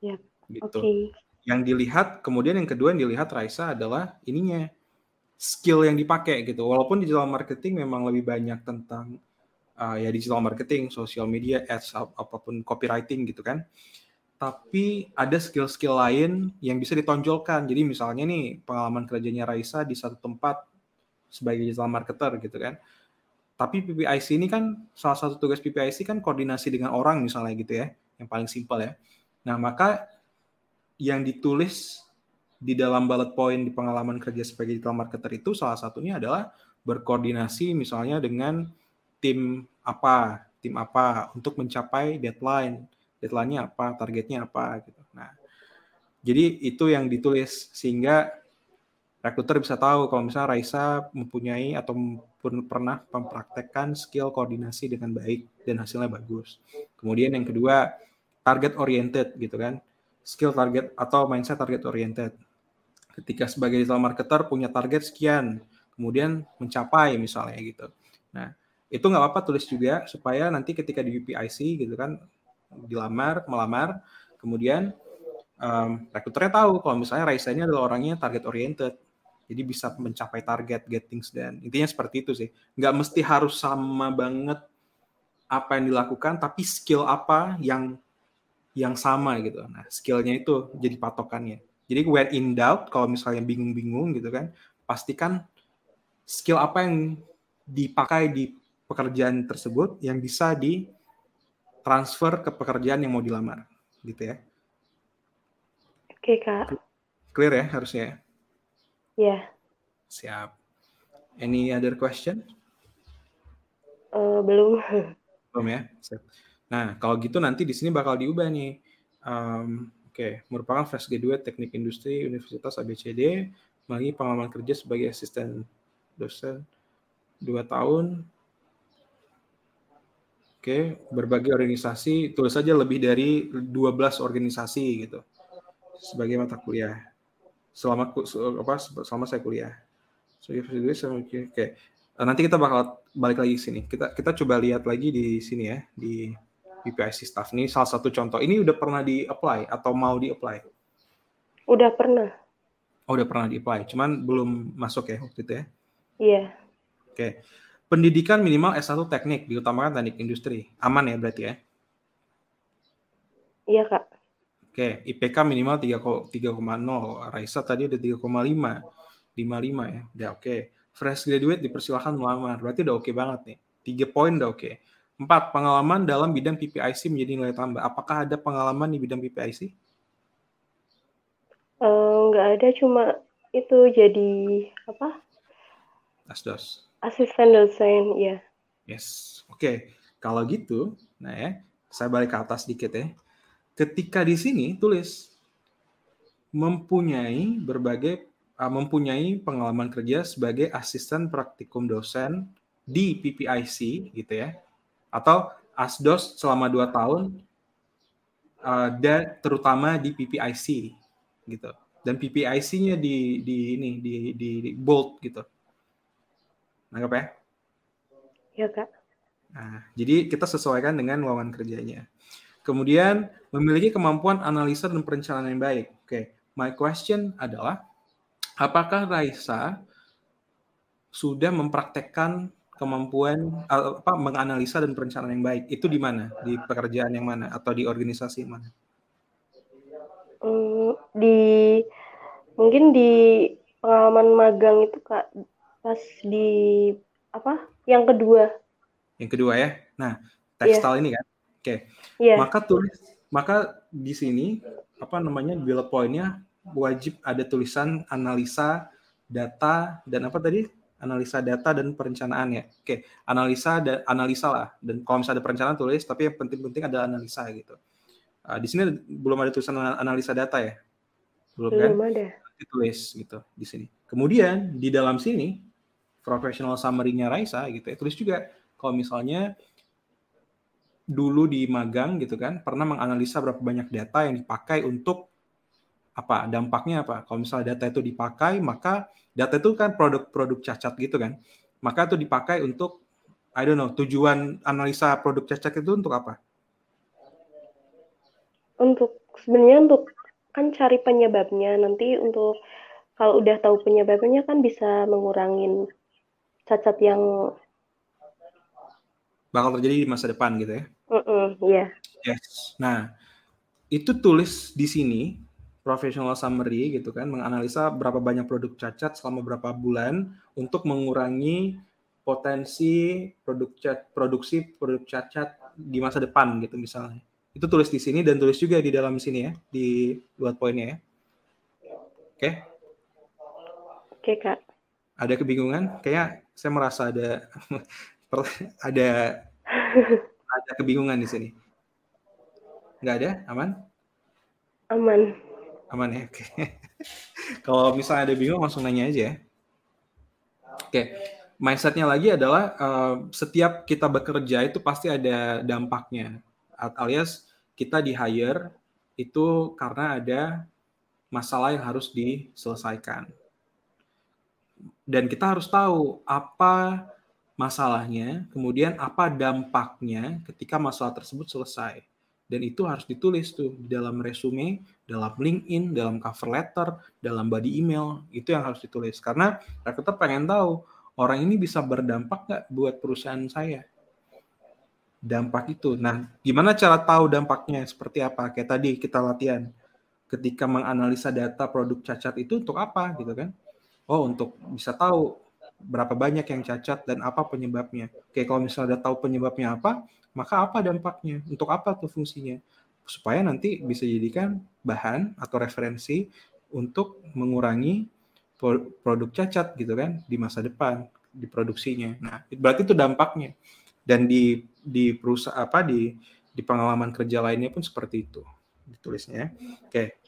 Ya. Gitu. Okay. Yang dilihat kemudian yang kedua yang dilihat Raisa adalah ininya skill yang dipakai gitu. Walaupun di dalam marketing memang lebih banyak tentang uh, ya digital marketing, social media, ads, ap apa pun copywriting gitu kan. Tapi ada skill-skill lain yang bisa ditonjolkan. Jadi misalnya nih pengalaman kerjanya Raisa di satu tempat sebagai digital marketer gitu kan. Tapi PPIC ini kan salah satu tugas PPIC kan koordinasi dengan orang misalnya gitu ya, yang paling simpel ya. Nah, maka yang ditulis di dalam bullet point di pengalaman kerja sebagai digital marketer itu salah satunya adalah berkoordinasi misalnya dengan tim apa, tim apa untuk mencapai deadline. Deadline-nya apa, targetnya apa gitu. Nah, jadi itu yang ditulis sehingga rekruter bisa tahu kalau misalnya Raisa mempunyai atau pernah mempraktekkan skill koordinasi dengan baik dan hasilnya bagus. Kemudian yang kedua, target oriented gitu kan. Skill target atau mindset target oriented. Ketika sebagai digital marketer punya target sekian, kemudian mencapai misalnya gitu. Nah, itu nggak apa-apa tulis juga supaya nanti ketika di UPIC gitu kan dilamar melamar kemudian um, rekruternya tahu kalau misalnya Raisa ini adalah orangnya target oriented jadi bisa mencapai target get things dan intinya seperti itu sih nggak mesti harus sama banget apa yang dilakukan tapi skill apa yang yang sama gitu. Nah skillnya itu jadi patokannya. Jadi when in doubt kalau misalnya bingung-bingung gitu kan pastikan skill apa yang dipakai di pekerjaan tersebut yang bisa di transfer ke pekerjaan yang mau dilamar gitu ya. Oke kak. Clear ya harusnya ya? Yeah. siap. Any other question? Uh, belum. Belum ya? Siap. Nah kalau gitu nanti di sini bakal diubah nih um, oke okay. merupakan fresh graduate teknik industri Universitas ABCD mengalami pengalaman kerja sebagai asisten dosen dua tahun Oke, berbagai organisasi, tulis saja lebih dari 12 organisasi gitu sebagai mata kuliah selama apa selama saya kuliah. So, oke. Okay. Nanti kita bakal balik lagi ke sini. Kita kita coba lihat lagi di sini ya di BPIC staff ini salah satu contoh. Ini udah pernah di apply atau mau di apply? Udah pernah. Oh, udah pernah di apply, cuman belum masuk ya waktu itu ya? Iya. Oke. Okay. Pendidikan minimal S1 teknik, diutamakan teknik industri. Aman ya berarti ya? Iya, Kak. Oke, IPK minimal 3,0. Raisa tadi ada 3,5. 55 ya. Udah oke. Okay. Fresh graduate dipersilahkan melamar. Berarti udah oke okay banget nih. 3 poin udah oke. Okay. 4. Pengalaman dalam bidang PPIC menjadi nilai tambah. Apakah ada pengalaman di bidang PPIC? Uh, nggak ada, cuma itu jadi apa? Asdos. Asisten dosen, ya. Yes, oke. Okay. Kalau gitu, nah ya, saya balik ke atas dikit ya. Ketika di sini tulis mempunyai berbagai uh, mempunyai pengalaman kerja sebagai asisten praktikum dosen di PPIC gitu ya, atau ASDOS selama dua tahun uh, dan terutama di PPIC gitu. Dan PPIC-nya di di ini di di, di bold gitu Nangkep ya? Iya, Kak. Nah, jadi kita sesuaikan dengan lowongan kerjanya. Kemudian memiliki kemampuan analisa dan perencanaan yang baik. Oke, okay. my question adalah apakah Raisa sudah mempraktekkan kemampuan apa menganalisa dan perencanaan yang baik. Itu di mana? Di pekerjaan yang mana? Atau di organisasi yang mana? Hmm, di mungkin di pengalaman magang itu kak pas di apa yang kedua. Yang kedua ya? Nah tekstil yeah. ini kan? Oke. Okay. yeah. maka tulis maka di sini apa namanya bullet pointnya wajib ada tulisan analisa data dan apa tadi analisa data dan perencanaan ya. Oke, analisa dan analisa lah. Dan kalau misalnya ada perencanaan tulis, tapi yang penting-penting ada analisa gitu. Uh, di sini belum ada tulisan analisa data ya, belum, kan? belum kan? ada. Ditulis gitu di sini. Kemudian di dalam sini professional summary-nya Raisa gitu ya, tulis juga kalau misalnya dulu di magang gitu kan pernah menganalisa berapa banyak data yang dipakai untuk apa dampaknya apa kalau misalnya data itu dipakai maka data itu kan produk-produk cacat gitu kan. Maka itu dipakai untuk I don't know, tujuan analisa produk cacat itu untuk apa? Untuk sebenarnya untuk kan cari penyebabnya. Nanti untuk kalau udah tahu penyebabnya kan bisa mengurangin cacat yang bakal terjadi di masa depan gitu ya. Mm -mm, yeah. Yes. Nah, itu tulis di sini professional summary gitu kan, menganalisa berapa banyak produk cacat selama berapa bulan untuk mengurangi potensi produk cat, produksi produk cacat di masa depan gitu misalnya. Itu tulis di sini dan tulis juga di dalam sini ya, di buat poinnya ya. Oke. Oke, Kak. Ada kebingungan? Kayak saya merasa ada *laughs* ada *laughs* ada kebingungan di sini. Enggak ada? Aman? Aman. Aman ya, oke. *laughs* Kalau misalnya ada bingung langsung nanya aja ya. Oke, mindsetnya lagi adalah uh, setiap kita bekerja itu pasti ada dampaknya. Alias kita di hire itu karena ada masalah yang harus diselesaikan. Dan kita harus tahu apa masalahnya, kemudian apa dampaknya ketika masalah tersebut selesai dan itu harus ditulis tuh di dalam resume, dalam LinkedIn, dalam cover letter, dalam body email, itu yang harus ditulis. Karena recruiter pengen tahu orang ini bisa berdampak nggak buat perusahaan saya. Dampak itu. Nah, gimana cara tahu dampaknya seperti apa? Kayak tadi kita latihan. Ketika menganalisa data produk cacat itu untuk apa gitu kan? Oh, untuk bisa tahu berapa banyak yang cacat dan apa penyebabnya. Oke, kalau misalnya udah tahu penyebabnya apa, maka apa dampaknya? Untuk apa tuh fungsinya? Supaya nanti bisa jadikan bahan atau referensi untuk mengurangi produk cacat gitu kan di masa depan di produksinya. Nah, berarti itu dampaknya. Dan di di perusahaan apa di di pengalaman kerja lainnya pun seperti itu ditulisnya. Oke.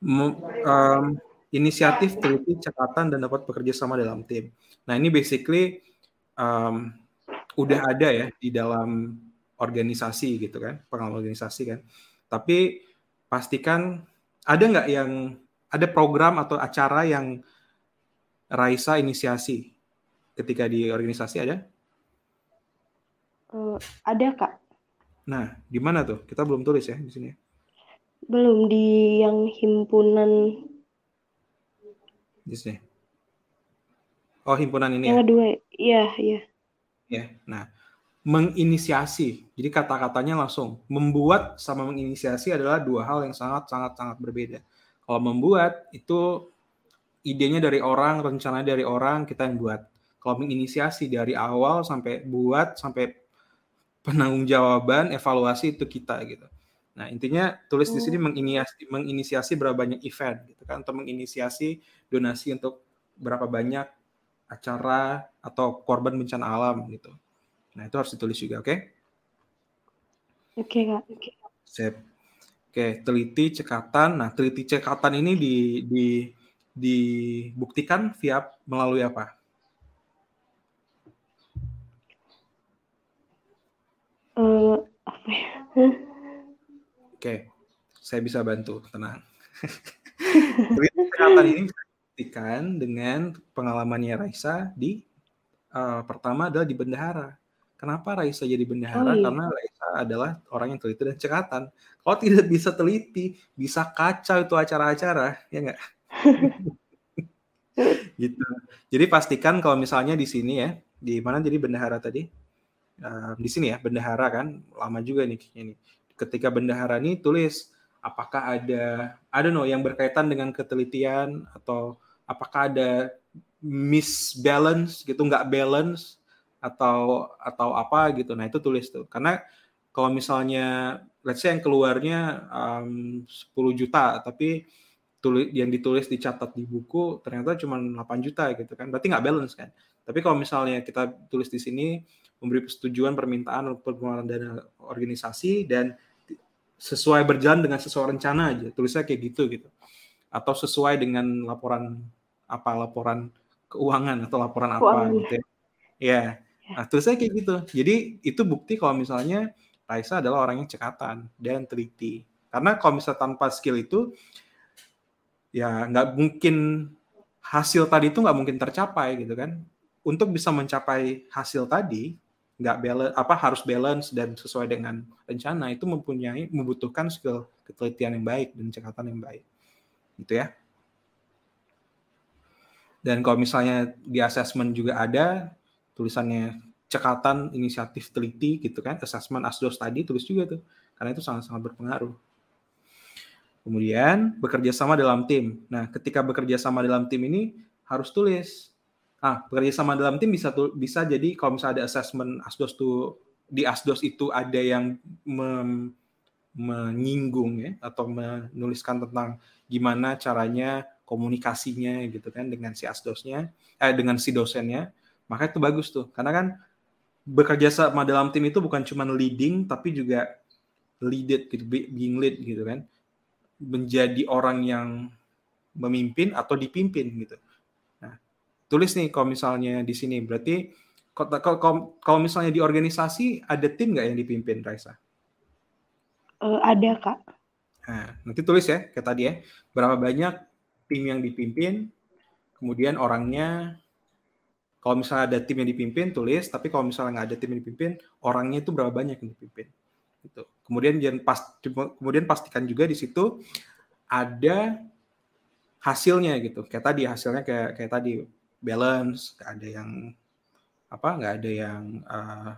Um, inisiatif, teliti, catatan, dan dapat bekerja sama dalam tim. Nah, ini basically um, udah ada ya di dalam organisasi gitu kan, pengalaman organisasi kan. Tapi pastikan ada nggak yang ada program atau acara yang Raisa inisiasi ketika di organisasi ada? Uh, ada kak. Nah, di mana tuh? Kita belum tulis ya di sini. Belum di yang himpunan. Di sini. Oh, himpunan ini yang ya? kedua, iya, iya ya. Nah, menginisiasi. Jadi kata-katanya langsung membuat sama menginisiasi adalah dua hal yang sangat sangat sangat berbeda. Kalau membuat itu idenya dari orang, rencananya dari orang, kita yang buat. Kalau menginisiasi dari awal sampai buat sampai penanggung jawaban, evaluasi itu kita gitu. Nah, intinya tulis di sini oh. menginisiasi, menginisiasi berapa banyak event gitu kan atau menginisiasi donasi untuk berapa banyak acara atau korban bencana alam gitu. Nah itu harus ditulis juga, oke? Okay? Oke okay, kak. Okay. Sip. Oke, okay, teliti cekatan. Nah teliti cekatan ini di, di dibuktikan via melalui apa? Uh, apa ya? Oke, okay. saya bisa bantu, tenang. *laughs* teliti cekatan ini buktikan dengan pengalamannya Raisa di uh, pertama adalah di bendahara. kenapa Raisa jadi bendahara? Oh, iya. Karena Raisa adalah orang yang teliti dan cekatan. Kalau tidak bisa teliti, bisa kacau itu acara-acara, ya nggak? *laughs* gitu. Jadi pastikan kalau misalnya di sini ya, di mana jadi bendahara tadi? Uh, di sini ya, bendahara kan, lama juga nih kayaknya nih. Ketika bendahara nih tulis apakah ada, I don't know, yang berkaitan dengan ketelitian atau apakah ada misbalance gitu, nggak balance atau atau apa gitu. Nah itu tulis tuh. Karena kalau misalnya let's say yang keluarnya um, 10 juta tapi tulis yang ditulis dicatat di buku ternyata cuma 8 juta gitu kan. Berarti nggak balance kan. Tapi kalau misalnya kita tulis di sini memberi persetujuan permintaan pengeluaran dana organisasi dan sesuai berjalan dengan sesuai rencana aja tulisnya kayak gitu gitu atau sesuai dengan laporan apa laporan keuangan atau laporan apa keuangan. gitu ya. ya. Nah, tulisnya kayak gitu. Jadi itu bukti kalau misalnya Raisa adalah orang yang cekatan dan teliti. Karena kalau misalnya tanpa skill itu ya nggak mungkin hasil tadi itu nggak mungkin tercapai gitu kan. Untuk bisa mencapai hasil tadi nggak balance apa harus balance dan sesuai dengan rencana itu mempunyai membutuhkan skill ketelitian yang baik dan cekatan yang baik. Gitu ya dan kalau misalnya di assessment juga ada tulisannya cekatan inisiatif teliti gitu kan assessment asdos tadi tulis juga tuh karena itu sangat-sangat berpengaruh. Kemudian bekerja sama dalam tim. Nah ketika bekerja sama dalam tim ini harus tulis. Ah, bekerja sama dalam tim bisa tuh bisa jadi kalau misalnya ada assessment asdos tuh di asdos itu ada yang mem, menyinggung ya atau menuliskan tentang gimana caranya komunikasinya gitu kan dengan si asdosnya eh dengan si dosennya maka itu bagus tuh karena kan bekerja sama dalam tim itu bukan cuma leading tapi juga leaded gitu being lead gitu kan menjadi orang yang memimpin atau dipimpin gitu tulis nih kalau misalnya di sini berarti kalau, kalau misalnya di organisasi ada tim nggak yang dipimpin Raisa? Uh, ada kak. Nah, nanti tulis ya kayak tadi ya berapa banyak tim yang dipimpin, kemudian orangnya kalau misalnya ada tim yang dipimpin tulis, tapi kalau misalnya nggak ada tim yang dipimpin orangnya itu berapa banyak yang dipimpin. Gitu. Kemudian jangan pas kemudian pastikan juga di situ ada hasilnya gitu. Kayak tadi hasilnya kayak kayak tadi balance, nggak ada yang apa, nggak ada yang uh,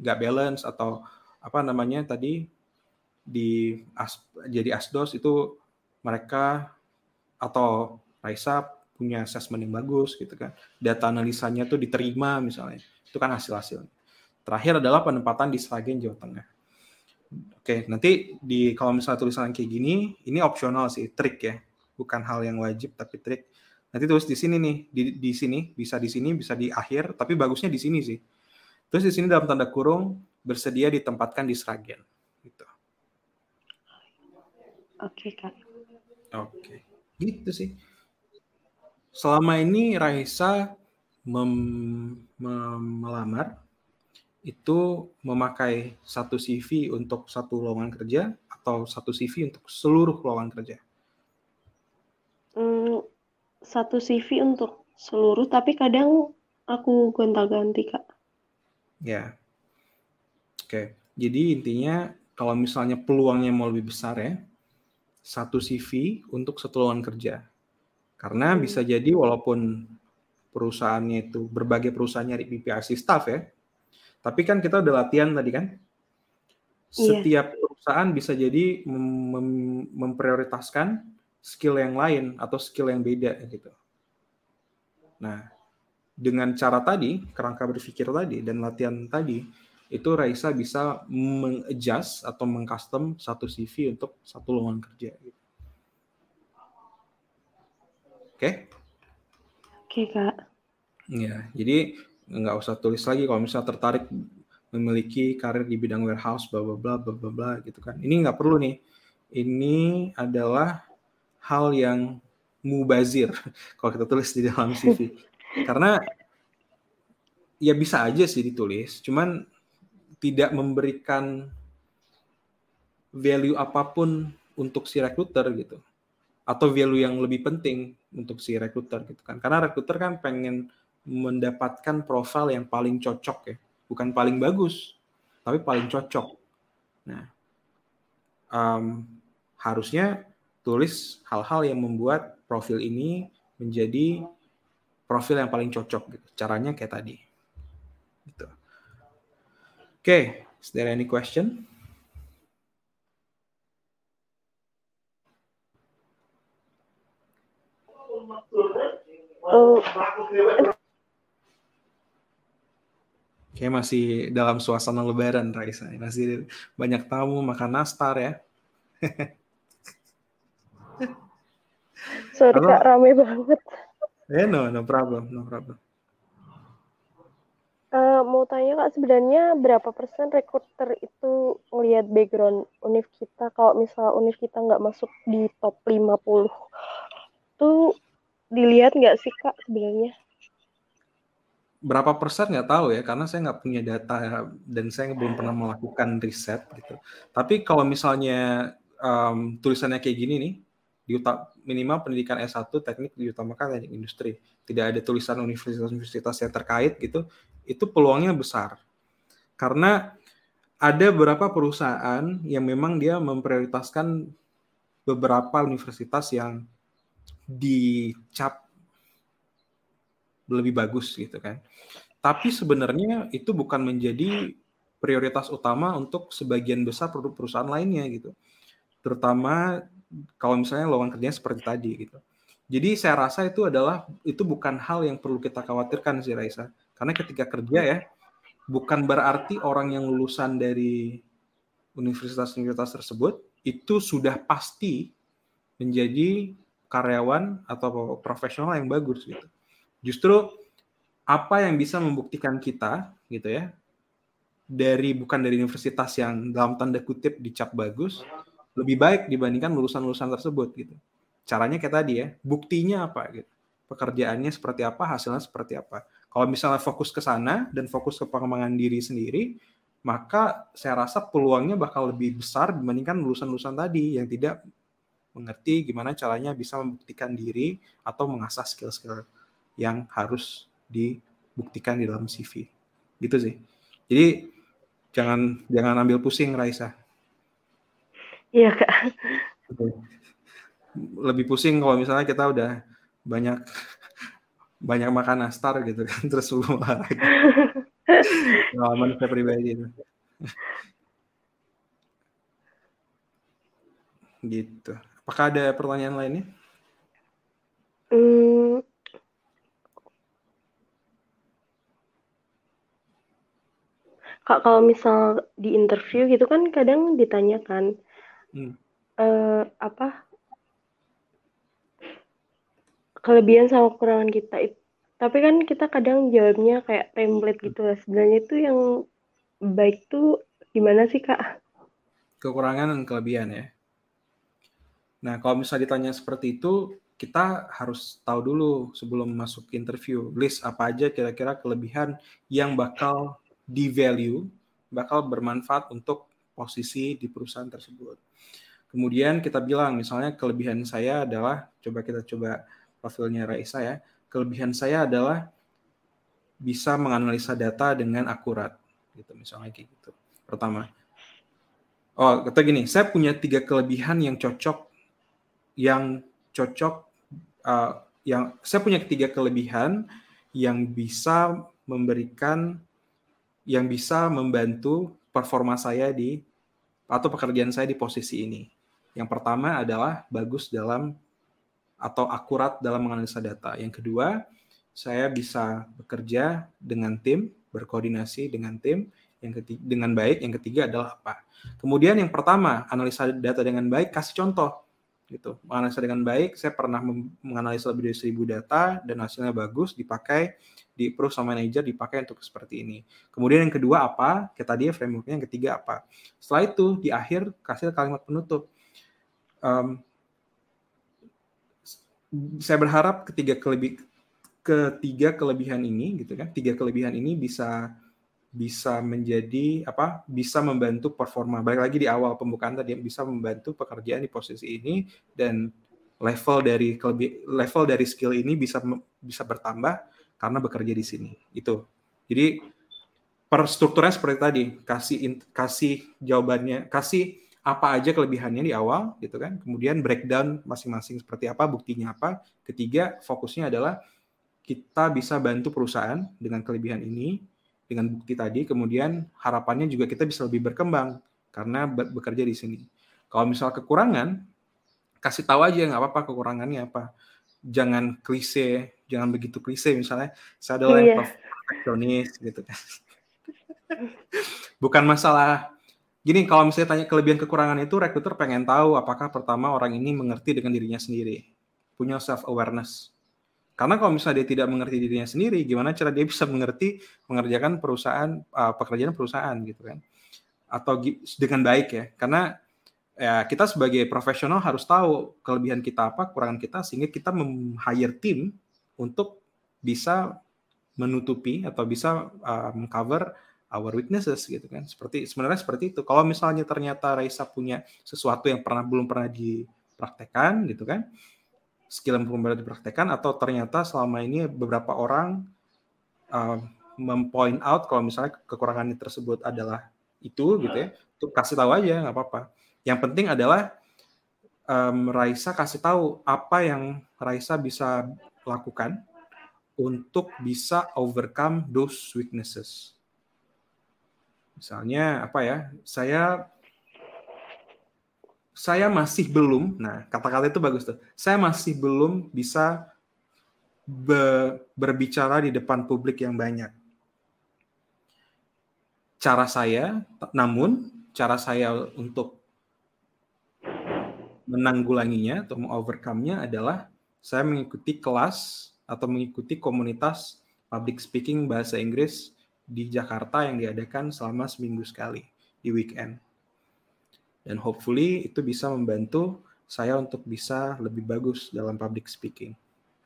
balance atau apa namanya tadi di as, jadi asdos itu mereka atau Raisa punya assessment yang bagus gitu kan. Data analisanya tuh diterima misalnya. Itu kan hasil-hasil. Terakhir adalah penempatan di Sragen Jawa Tengah. Oke, nanti di kalau misalnya tulisan kayak gini, ini opsional sih, trik ya. Bukan hal yang wajib tapi trik. Nanti tulis di sini nih, di, di sini, bisa di sini, bisa di akhir, tapi bagusnya di sini sih. Terus di sini dalam tanda kurung bersedia ditempatkan di Sragen. Gitu. Oke, Kak. Oke. Gitu sih. Selama ini Raisa mem, mem, melamar itu memakai satu CV untuk satu lowongan kerja atau satu CV untuk seluruh lowongan kerja? Hmm, satu CV untuk seluruh, tapi kadang aku gonta-ganti, Kak. Ya. Oke. Jadi intinya kalau misalnya peluangnya mau lebih besar ya, satu CV untuk satu lowongan kerja. Karena hmm. bisa jadi walaupun perusahaannya itu berbagai perusahaan nyari PPRC staff ya, tapi kan kita udah latihan tadi kan, iya. setiap perusahaan bisa jadi mem mem memprioritaskan skill yang lain atau skill yang beda gitu. Nah, dengan cara tadi, kerangka berpikir tadi dan latihan tadi, itu Raisa bisa mengadjust atau mengcustom satu CV untuk satu lowongan kerja. Gitu. Oke? Okay? Oke, okay, Kak. Ya, jadi nggak usah tulis lagi kalau misalnya tertarik memiliki karir di bidang warehouse, bla bla bla bla bla gitu kan. Ini nggak perlu nih. Ini adalah hal yang mubazir *laughs* kalau kita tulis di dalam CV. *laughs* Karena ya bisa aja sih ditulis, cuman tidak memberikan value apa pun untuk si recruiter gitu. Atau value yang lebih penting untuk si recruiter gitu kan. Karena recruiter kan pengen mendapatkan profil yang paling cocok ya bukan paling bagus, tapi paling cocok. Nah, um, harusnya tulis hal-hal yang membuat profil ini menjadi profil yang paling cocok. Gitu. Caranya kayak tadi. Gitu. Oke, okay. is there any question? Oh. Kayak masih dalam suasana lebaran Raisa. Masih banyak tamu makan nastar ya. Sorry Halo? kak, rame banget. Eh, no, no problem, no problem. Uh, mau tanya kak, sebenarnya berapa persen rekruter itu ngelihat background univ kita? Kalau misal univ kita nggak masuk di top 50, tuh dilihat nggak sih kak sebenarnya? Berapa persen nggak tahu ya, karena saya nggak punya data ya, dan saya belum pernah melakukan riset gitu. Tapi kalau misalnya um, tulisannya kayak gini nih, di minimal pendidikan S1 teknik diutamakan teknik industri, tidak ada tulisan universitas-universitas yang terkait gitu, itu peluangnya besar. Karena ada beberapa perusahaan yang memang dia memprioritaskan beberapa universitas yang dicap lebih bagus gitu kan. Tapi sebenarnya itu bukan menjadi prioritas utama untuk sebagian besar produk perusahaan lainnya gitu. Terutama kalau misalnya lowongan kerjanya seperti tadi gitu. Jadi saya rasa itu adalah itu bukan hal yang perlu kita khawatirkan sih Raisa. Karena ketika kerja ya bukan berarti orang yang lulusan dari universitas-universitas tersebut itu sudah pasti menjadi karyawan atau profesional yang bagus gitu. Justru apa yang bisa membuktikan kita gitu ya dari bukan dari universitas yang dalam tanda kutip dicap bagus lebih baik dibandingkan lulusan-lulusan tersebut gitu. Caranya kayak tadi ya, buktinya apa gitu. Pekerjaannya seperti apa, hasilnya seperti apa. Kalau misalnya fokus ke sana dan fokus ke pengembangan diri sendiri, maka saya rasa peluangnya bakal lebih besar dibandingkan lulusan-lulusan tadi yang tidak mengerti gimana caranya bisa membuktikan diri atau mengasah skill-skill yang harus dibuktikan di dalam CV. Gitu sih. Jadi jangan jangan ambil pusing Raisa. Iya kak. Lebih pusing kalau misalnya kita udah banyak banyak makan nastar gitu kan *laughs* terus belum olahraga. Pengalaman saya pribadi itu. gitu. Apakah ada pertanyaan lainnya? Hmm. Kak, kalau misal di interview gitu kan kadang ditanyakan hmm. uh, apa kelebihan sama kekurangan kita. Tapi kan kita kadang jawabnya kayak template gitu lah. Sebenarnya itu yang baik tuh gimana sih kak? Kekurangan dan kelebihan ya. Nah, kalau misalnya ditanya seperti itu, kita harus tahu dulu sebelum masuk interview list apa aja kira-kira kelebihan yang bakal di value, bakal bermanfaat untuk posisi di perusahaan tersebut. Kemudian kita bilang misalnya kelebihan saya adalah coba kita coba profilnya Raisa ya. Kelebihan saya adalah bisa menganalisa data dengan akurat gitu misalnya kayak gitu. Pertama. Oh, kata gini, saya punya tiga kelebihan yang cocok yang cocok uh, yang saya punya ketiga kelebihan yang bisa memberikan yang bisa membantu performa saya di atau pekerjaan saya di posisi ini. Yang pertama adalah bagus dalam atau akurat dalam menganalisa data. Yang kedua, saya bisa bekerja dengan tim, berkoordinasi dengan tim. Yang ketiga, dengan baik. Yang ketiga adalah apa? Kemudian yang pertama, analisa data dengan baik, kasih contoh gitu. Menganalisa dengan baik, saya pernah menganalisa lebih dari seribu data dan hasilnya bagus, dipakai di approve sama manager, dipakai untuk seperti ini. Kemudian yang kedua apa? Kita dia frameworknya yang ketiga apa? Setelah itu di akhir kasih kalimat penutup. Um, saya berharap ketiga kelebih ketiga kelebihan ini gitu kan, tiga kelebihan ini bisa bisa menjadi apa bisa membantu performa. Balik lagi di awal pembukaan tadi bisa membantu pekerjaan di posisi ini dan level dari level dari skill ini bisa bisa bertambah karena bekerja di sini itu jadi per strukturnya seperti tadi, kasih kasih jawabannya, kasih apa aja kelebihannya di awal gitu kan. Kemudian breakdown masing-masing seperti apa, buktinya apa. Ketiga, fokusnya adalah kita bisa bantu perusahaan dengan kelebihan ini, dengan bukti tadi, kemudian harapannya juga kita bisa lebih berkembang karena bekerja di sini. Kalau misal kekurangan, kasih tahu aja nggak apa-apa kekurangannya apa. Jangan klise, jangan begitu klise misalnya saya adalah yeah. perfeksionis gitu kan. *laughs* Bukan masalah gini kalau misalnya tanya kelebihan kekurangan itu rekruter pengen tahu apakah pertama orang ini mengerti dengan dirinya sendiri, punya self awareness. Karena kalau misalnya dia tidak mengerti dirinya sendiri, gimana cara dia bisa mengerti mengerjakan perusahaan uh, pekerjaan perusahaan gitu kan? Atau dengan baik ya? Karena ya kita sebagai profesional harus tahu kelebihan kita apa, kekurangan kita sehingga kita mem-hire tim untuk bisa menutupi atau bisa uh, mengcover our weaknesses gitu kan. Seperti sebenarnya seperti itu. Kalau misalnya ternyata Raisa punya sesuatu yang pernah belum pernah dipraktekkan gitu kan, skill yang belum pernah dipraktekkan atau ternyata selama ini beberapa orang uh, mempoint out kalau misalnya kekurangan tersebut adalah itu gitu ya, tuh kasih tahu aja nggak apa-apa. Yang penting adalah um, Raisa kasih tahu apa yang Raisa bisa lakukan untuk bisa overcome those weaknesses. Misalnya apa ya? Saya saya masih belum, nah kata-kata itu bagus tuh. Saya masih belum bisa be, berbicara di depan publik yang banyak. Cara saya, namun cara saya untuk menanggulanginya atau mengovercome-nya adalah saya mengikuti kelas atau mengikuti komunitas public speaking bahasa Inggris di Jakarta yang diadakan selama seminggu sekali di weekend. Dan hopefully itu bisa membantu saya untuk bisa lebih bagus dalam public speaking.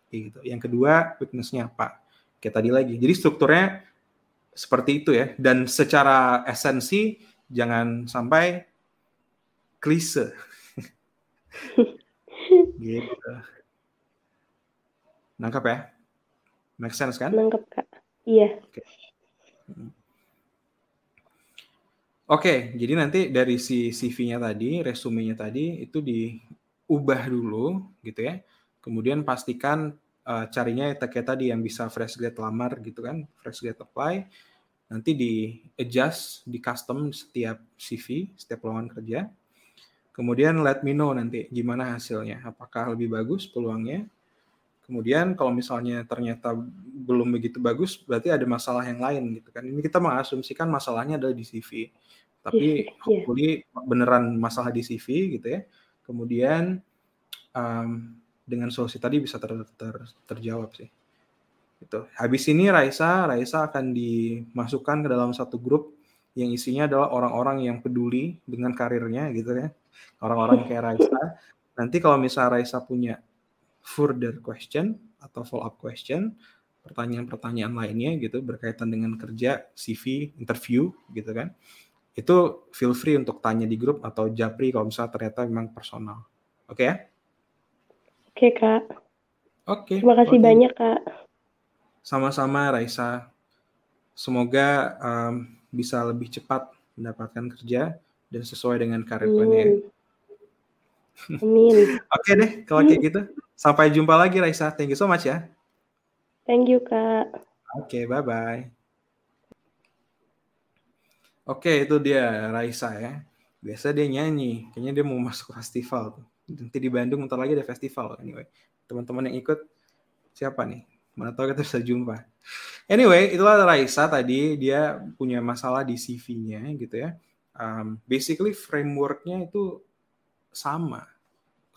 Gitu. Yang kedua, weakness-nya apa? Kayak tadi lagi. Jadi strukturnya seperti itu ya. Dan secara esensi jangan sampai klise. *laughs* gitu. Nangkap ya? Make sense kan? Nangkap, Kak. Iya. Oke. Okay. Oke, jadi nanti dari si CV-nya tadi, resumenya tadi itu diubah dulu gitu ya. Kemudian pastikan uh, carinya kayak tadi yang bisa fresh grade lamar gitu kan, fresh grade apply. Nanti di adjust, di custom setiap CV, setiap lowongan kerja. Kemudian let me know nanti gimana hasilnya, apakah lebih bagus peluangnya Kemudian kalau misalnya ternyata belum begitu bagus, berarti ada masalah yang lain gitu kan. Ini kita mengasumsikan masalahnya adalah di CV. Tapi yeah. hopefully beneran masalah di CV gitu ya. Kemudian um, dengan solusi tadi bisa ter, ter, terjawab sih. Gitu. Habis ini Raisa, Raisa akan dimasukkan ke dalam satu grup yang isinya adalah orang-orang yang peduli dengan karirnya gitu ya. Orang-orang kayak Raisa. Nanti kalau misalnya Raisa punya further question atau follow up question, pertanyaan-pertanyaan lainnya gitu berkaitan dengan kerja, CV, interview gitu kan. Itu feel free untuk tanya di grup atau japri kalau misalnya ternyata memang personal. Oke okay, ya? Oke, okay, Kak. Oke. Okay, Terima kasih okay. banyak, Kak. Sama-sama, Raisa. Semoga um, bisa lebih cepat mendapatkan kerja dan sesuai dengan karir plannya. *laughs* Amin. Oke deh, kalau kayak gitu. Sampai jumpa lagi Raisa. Thank you so much ya. Thank you Kak. Oke, okay, bye-bye. Oke, okay, itu dia Raisa ya. Biasa dia nyanyi. Kayaknya dia mau masuk festival. Nanti di Bandung ntar lagi ada festival. Anyway, teman-teman yang ikut siapa nih? Mana tahu kita bisa jumpa. Anyway, itulah Raisa tadi. Dia punya masalah di CV-nya gitu ya. Um, basically frameworknya itu sama.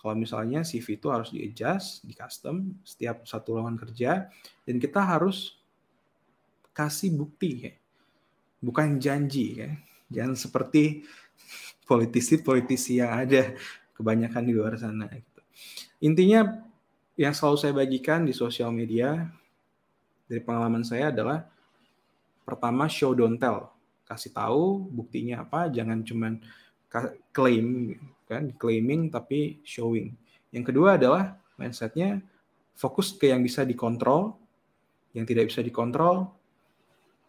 Kalau misalnya CV itu harus di-adjust, di-custom setiap satu lowongan kerja, dan kita harus kasih bukti ya. Bukan janji ya. Jangan seperti *laughs* politisi-politisi yang ada kebanyakan di luar sana. Gitu. Intinya yang selalu saya bagikan di sosial media dari pengalaman saya adalah pertama show don't tell. Kasih tahu buktinya apa, jangan cuman klaim kan claiming tapi showing. Yang kedua adalah mindsetnya fokus ke yang bisa dikontrol. Yang tidak bisa dikontrol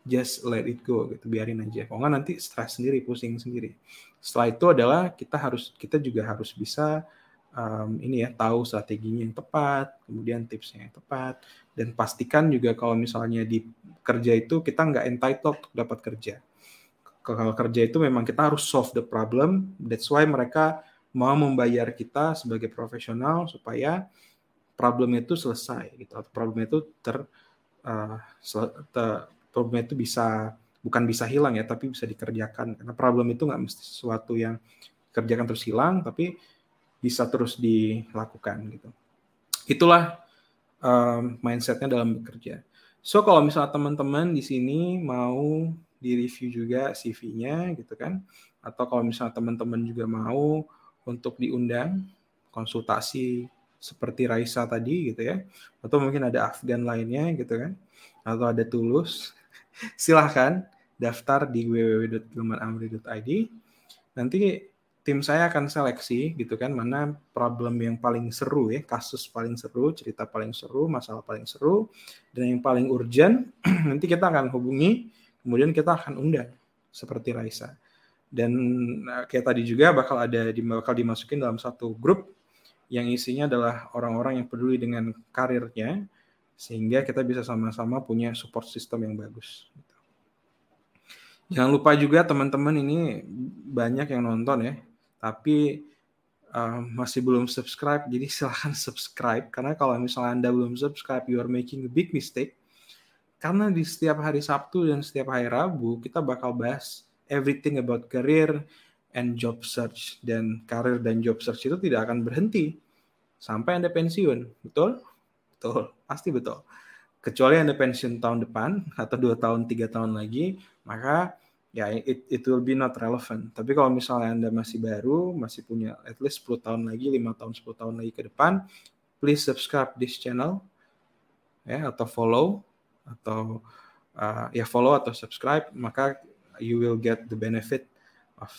just let it go gitu biarin aja. Kalau nggak nanti stres sendiri pusing sendiri. Setelah itu adalah kita harus kita juga harus bisa um, ini ya tahu strateginya yang tepat kemudian tipsnya yang tepat dan pastikan juga kalau misalnya di kerja itu kita nggak entitled untuk dapat kerja. Kalau kerja itu memang kita harus solve the problem that's why mereka mau membayar kita sebagai profesional supaya problem itu selesai gitu. Atau problem itu ter, uh, ter problem itu bisa bukan bisa hilang ya tapi bisa dikerjakan. Karena problem itu nggak mesti sesuatu yang kerjakan terus hilang tapi bisa terus dilakukan gitu. Itulah um, mindsetnya dalam bekerja. So kalau misalnya teman-teman di sini mau di review juga CV-nya gitu kan atau kalau misalnya teman-teman juga mau untuk diundang konsultasi seperti Raisa tadi gitu ya atau mungkin ada Afgan lainnya gitu kan atau ada Tulus *laughs* silahkan daftar di www.gilmanamri.id. Nanti tim saya akan seleksi gitu kan mana problem yang paling seru ya, kasus paling seru, cerita paling seru, masalah paling seru dan yang paling urgent *clears throat* nanti kita akan hubungi kemudian kita akan undang seperti Raisa. Dan eh, kayak tadi juga bakal ada bakal dimasukin dalam satu grup yang isinya adalah orang-orang yang peduli dengan karirnya sehingga kita bisa sama-sama punya support system yang bagus. Jangan lupa juga teman-teman ini banyak yang nonton ya, tapi uh, masih belum subscribe, jadi *laughs* silahkan subscribe karena kalau misalnya anda belum subscribe, you are making a big mistake. Karena di setiap hari Sabtu dan setiap hari Rabu kita bakal bahas everything about career and job search dan karir dan job search itu tidak akan berhenti sampai anda pensiun, betul? Betul, pasti betul. Kecuali Anda pensiun tahun depan atau dua tahun, tiga tahun lagi, maka ya it, it will be not relevant. Tapi kalau misalnya Anda masih baru, masih punya at least 10 tahun lagi, 5 tahun, 10 tahun lagi ke depan, please subscribe this channel ya atau follow atau uh, ya follow atau subscribe maka you will get the benefit of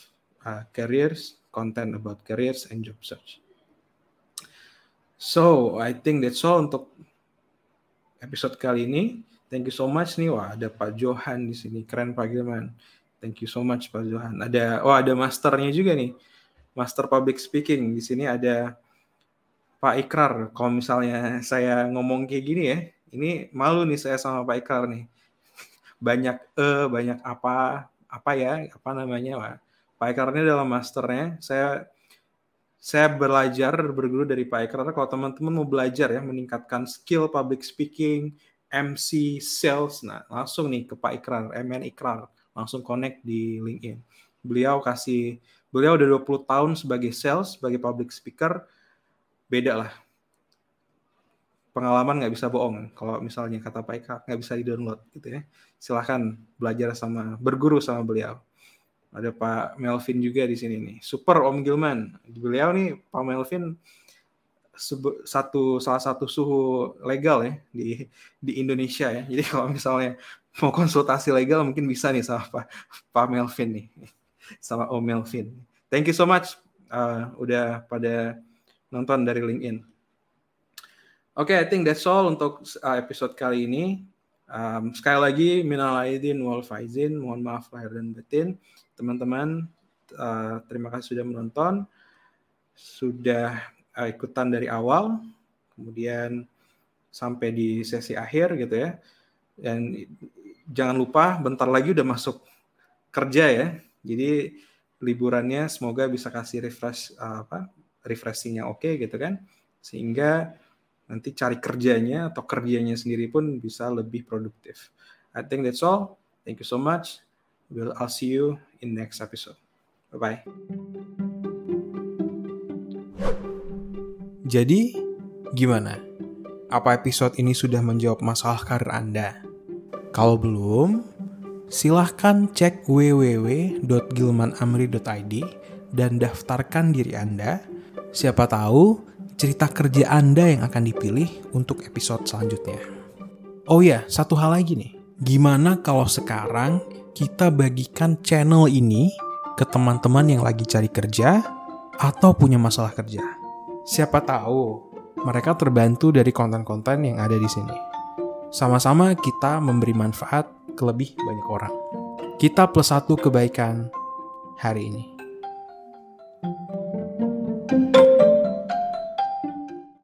uh, careers, content about careers and job search. So, I think that's all untuk episode kali ini. Thank you so much nih. Wah, ada Pak Johan di sini. Keren Pak Gilman. Thank you so much Pak Johan. Ada oh ada masternya juga nih. Master Public Speaking. Di sini ada Pak Ikrar. Kalau misalnya saya ngomong kayak gini ya, ini malu nih saya sama Pak Ikrar nih. Banyak e, banyak apa, apa ya, apa namanya, Pak. Pak Ikrar ini dalam masternya. Saya saya belajar berguru dari Pak Ikrar. Kalau teman-teman mau belajar ya meningkatkan skill public speaking, MC, sales, nah langsung nih ke Pak Ikrar, MN Ikrar, langsung connect di LinkedIn. Beliau kasih, beliau udah 20 tahun sebagai sales, sebagai public speaker, beda lah. Pengalaman nggak bisa bohong. Kalau misalnya kata Pak Ikrar nggak bisa di-download gitu ya. Silahkan belajar sama, berguru sama beliau. Ada Pak Melvin juga di sini nih. Super Om Gilman. Beliau nih Pak Melvin satu salah satu suhu legal ya di di Indonesia ya. Jadi kalau misalnya mau konsultasi legal mungkin bisa nih sama Pak Pak Melvin nih sama Om Melvin. Thank you so much uh, udah pada nonton dari LinkedIn. Oke, okay, I think that's all untuk uh, episode kali ini. Um, sekali lagi, minal aidin wal faizin, mohon maaf lahir dan batin teman-teman. Uh, terima kasih sudah menonton, sudah uh, ikutan dari awal, kemudian sampai di sesi akhir gitu ya. Dan jangan lupa bentar lagi udah masuk kerja ya. Jadi liburannya semoga bisa kasih refresh uh, apa refreshingnya oke okay, gitu kan sehingga nanti cari kerjanya atau kerjanya sendiri pun bisa lebih produktif. I think that's all. Thank you so much. We'll I'll see you in next episode. Bye bye. Jadi, gimana? Apa episode ini sudah menjawab masalah karir Anda? Kalau belum, silahkan cek www.gilmanamri.id dan daftarkan diri Anda. Siapa tahu cerita kerja Anda yang akan dipilih untuk episode selanjutnya. Oh ya, satu hal lagi nih. Gimana kalau sekarang kita bagikan channel ini ke teman-teman yang lagi cari kerja atau punya masalah kerja? Siapa tahu mereka terbantu dari konten-konten yang ada di sini. Sama-sama kita memberi manfaat ke lebih banyak orang. Kita plus satu kebaikan hari ini. thank you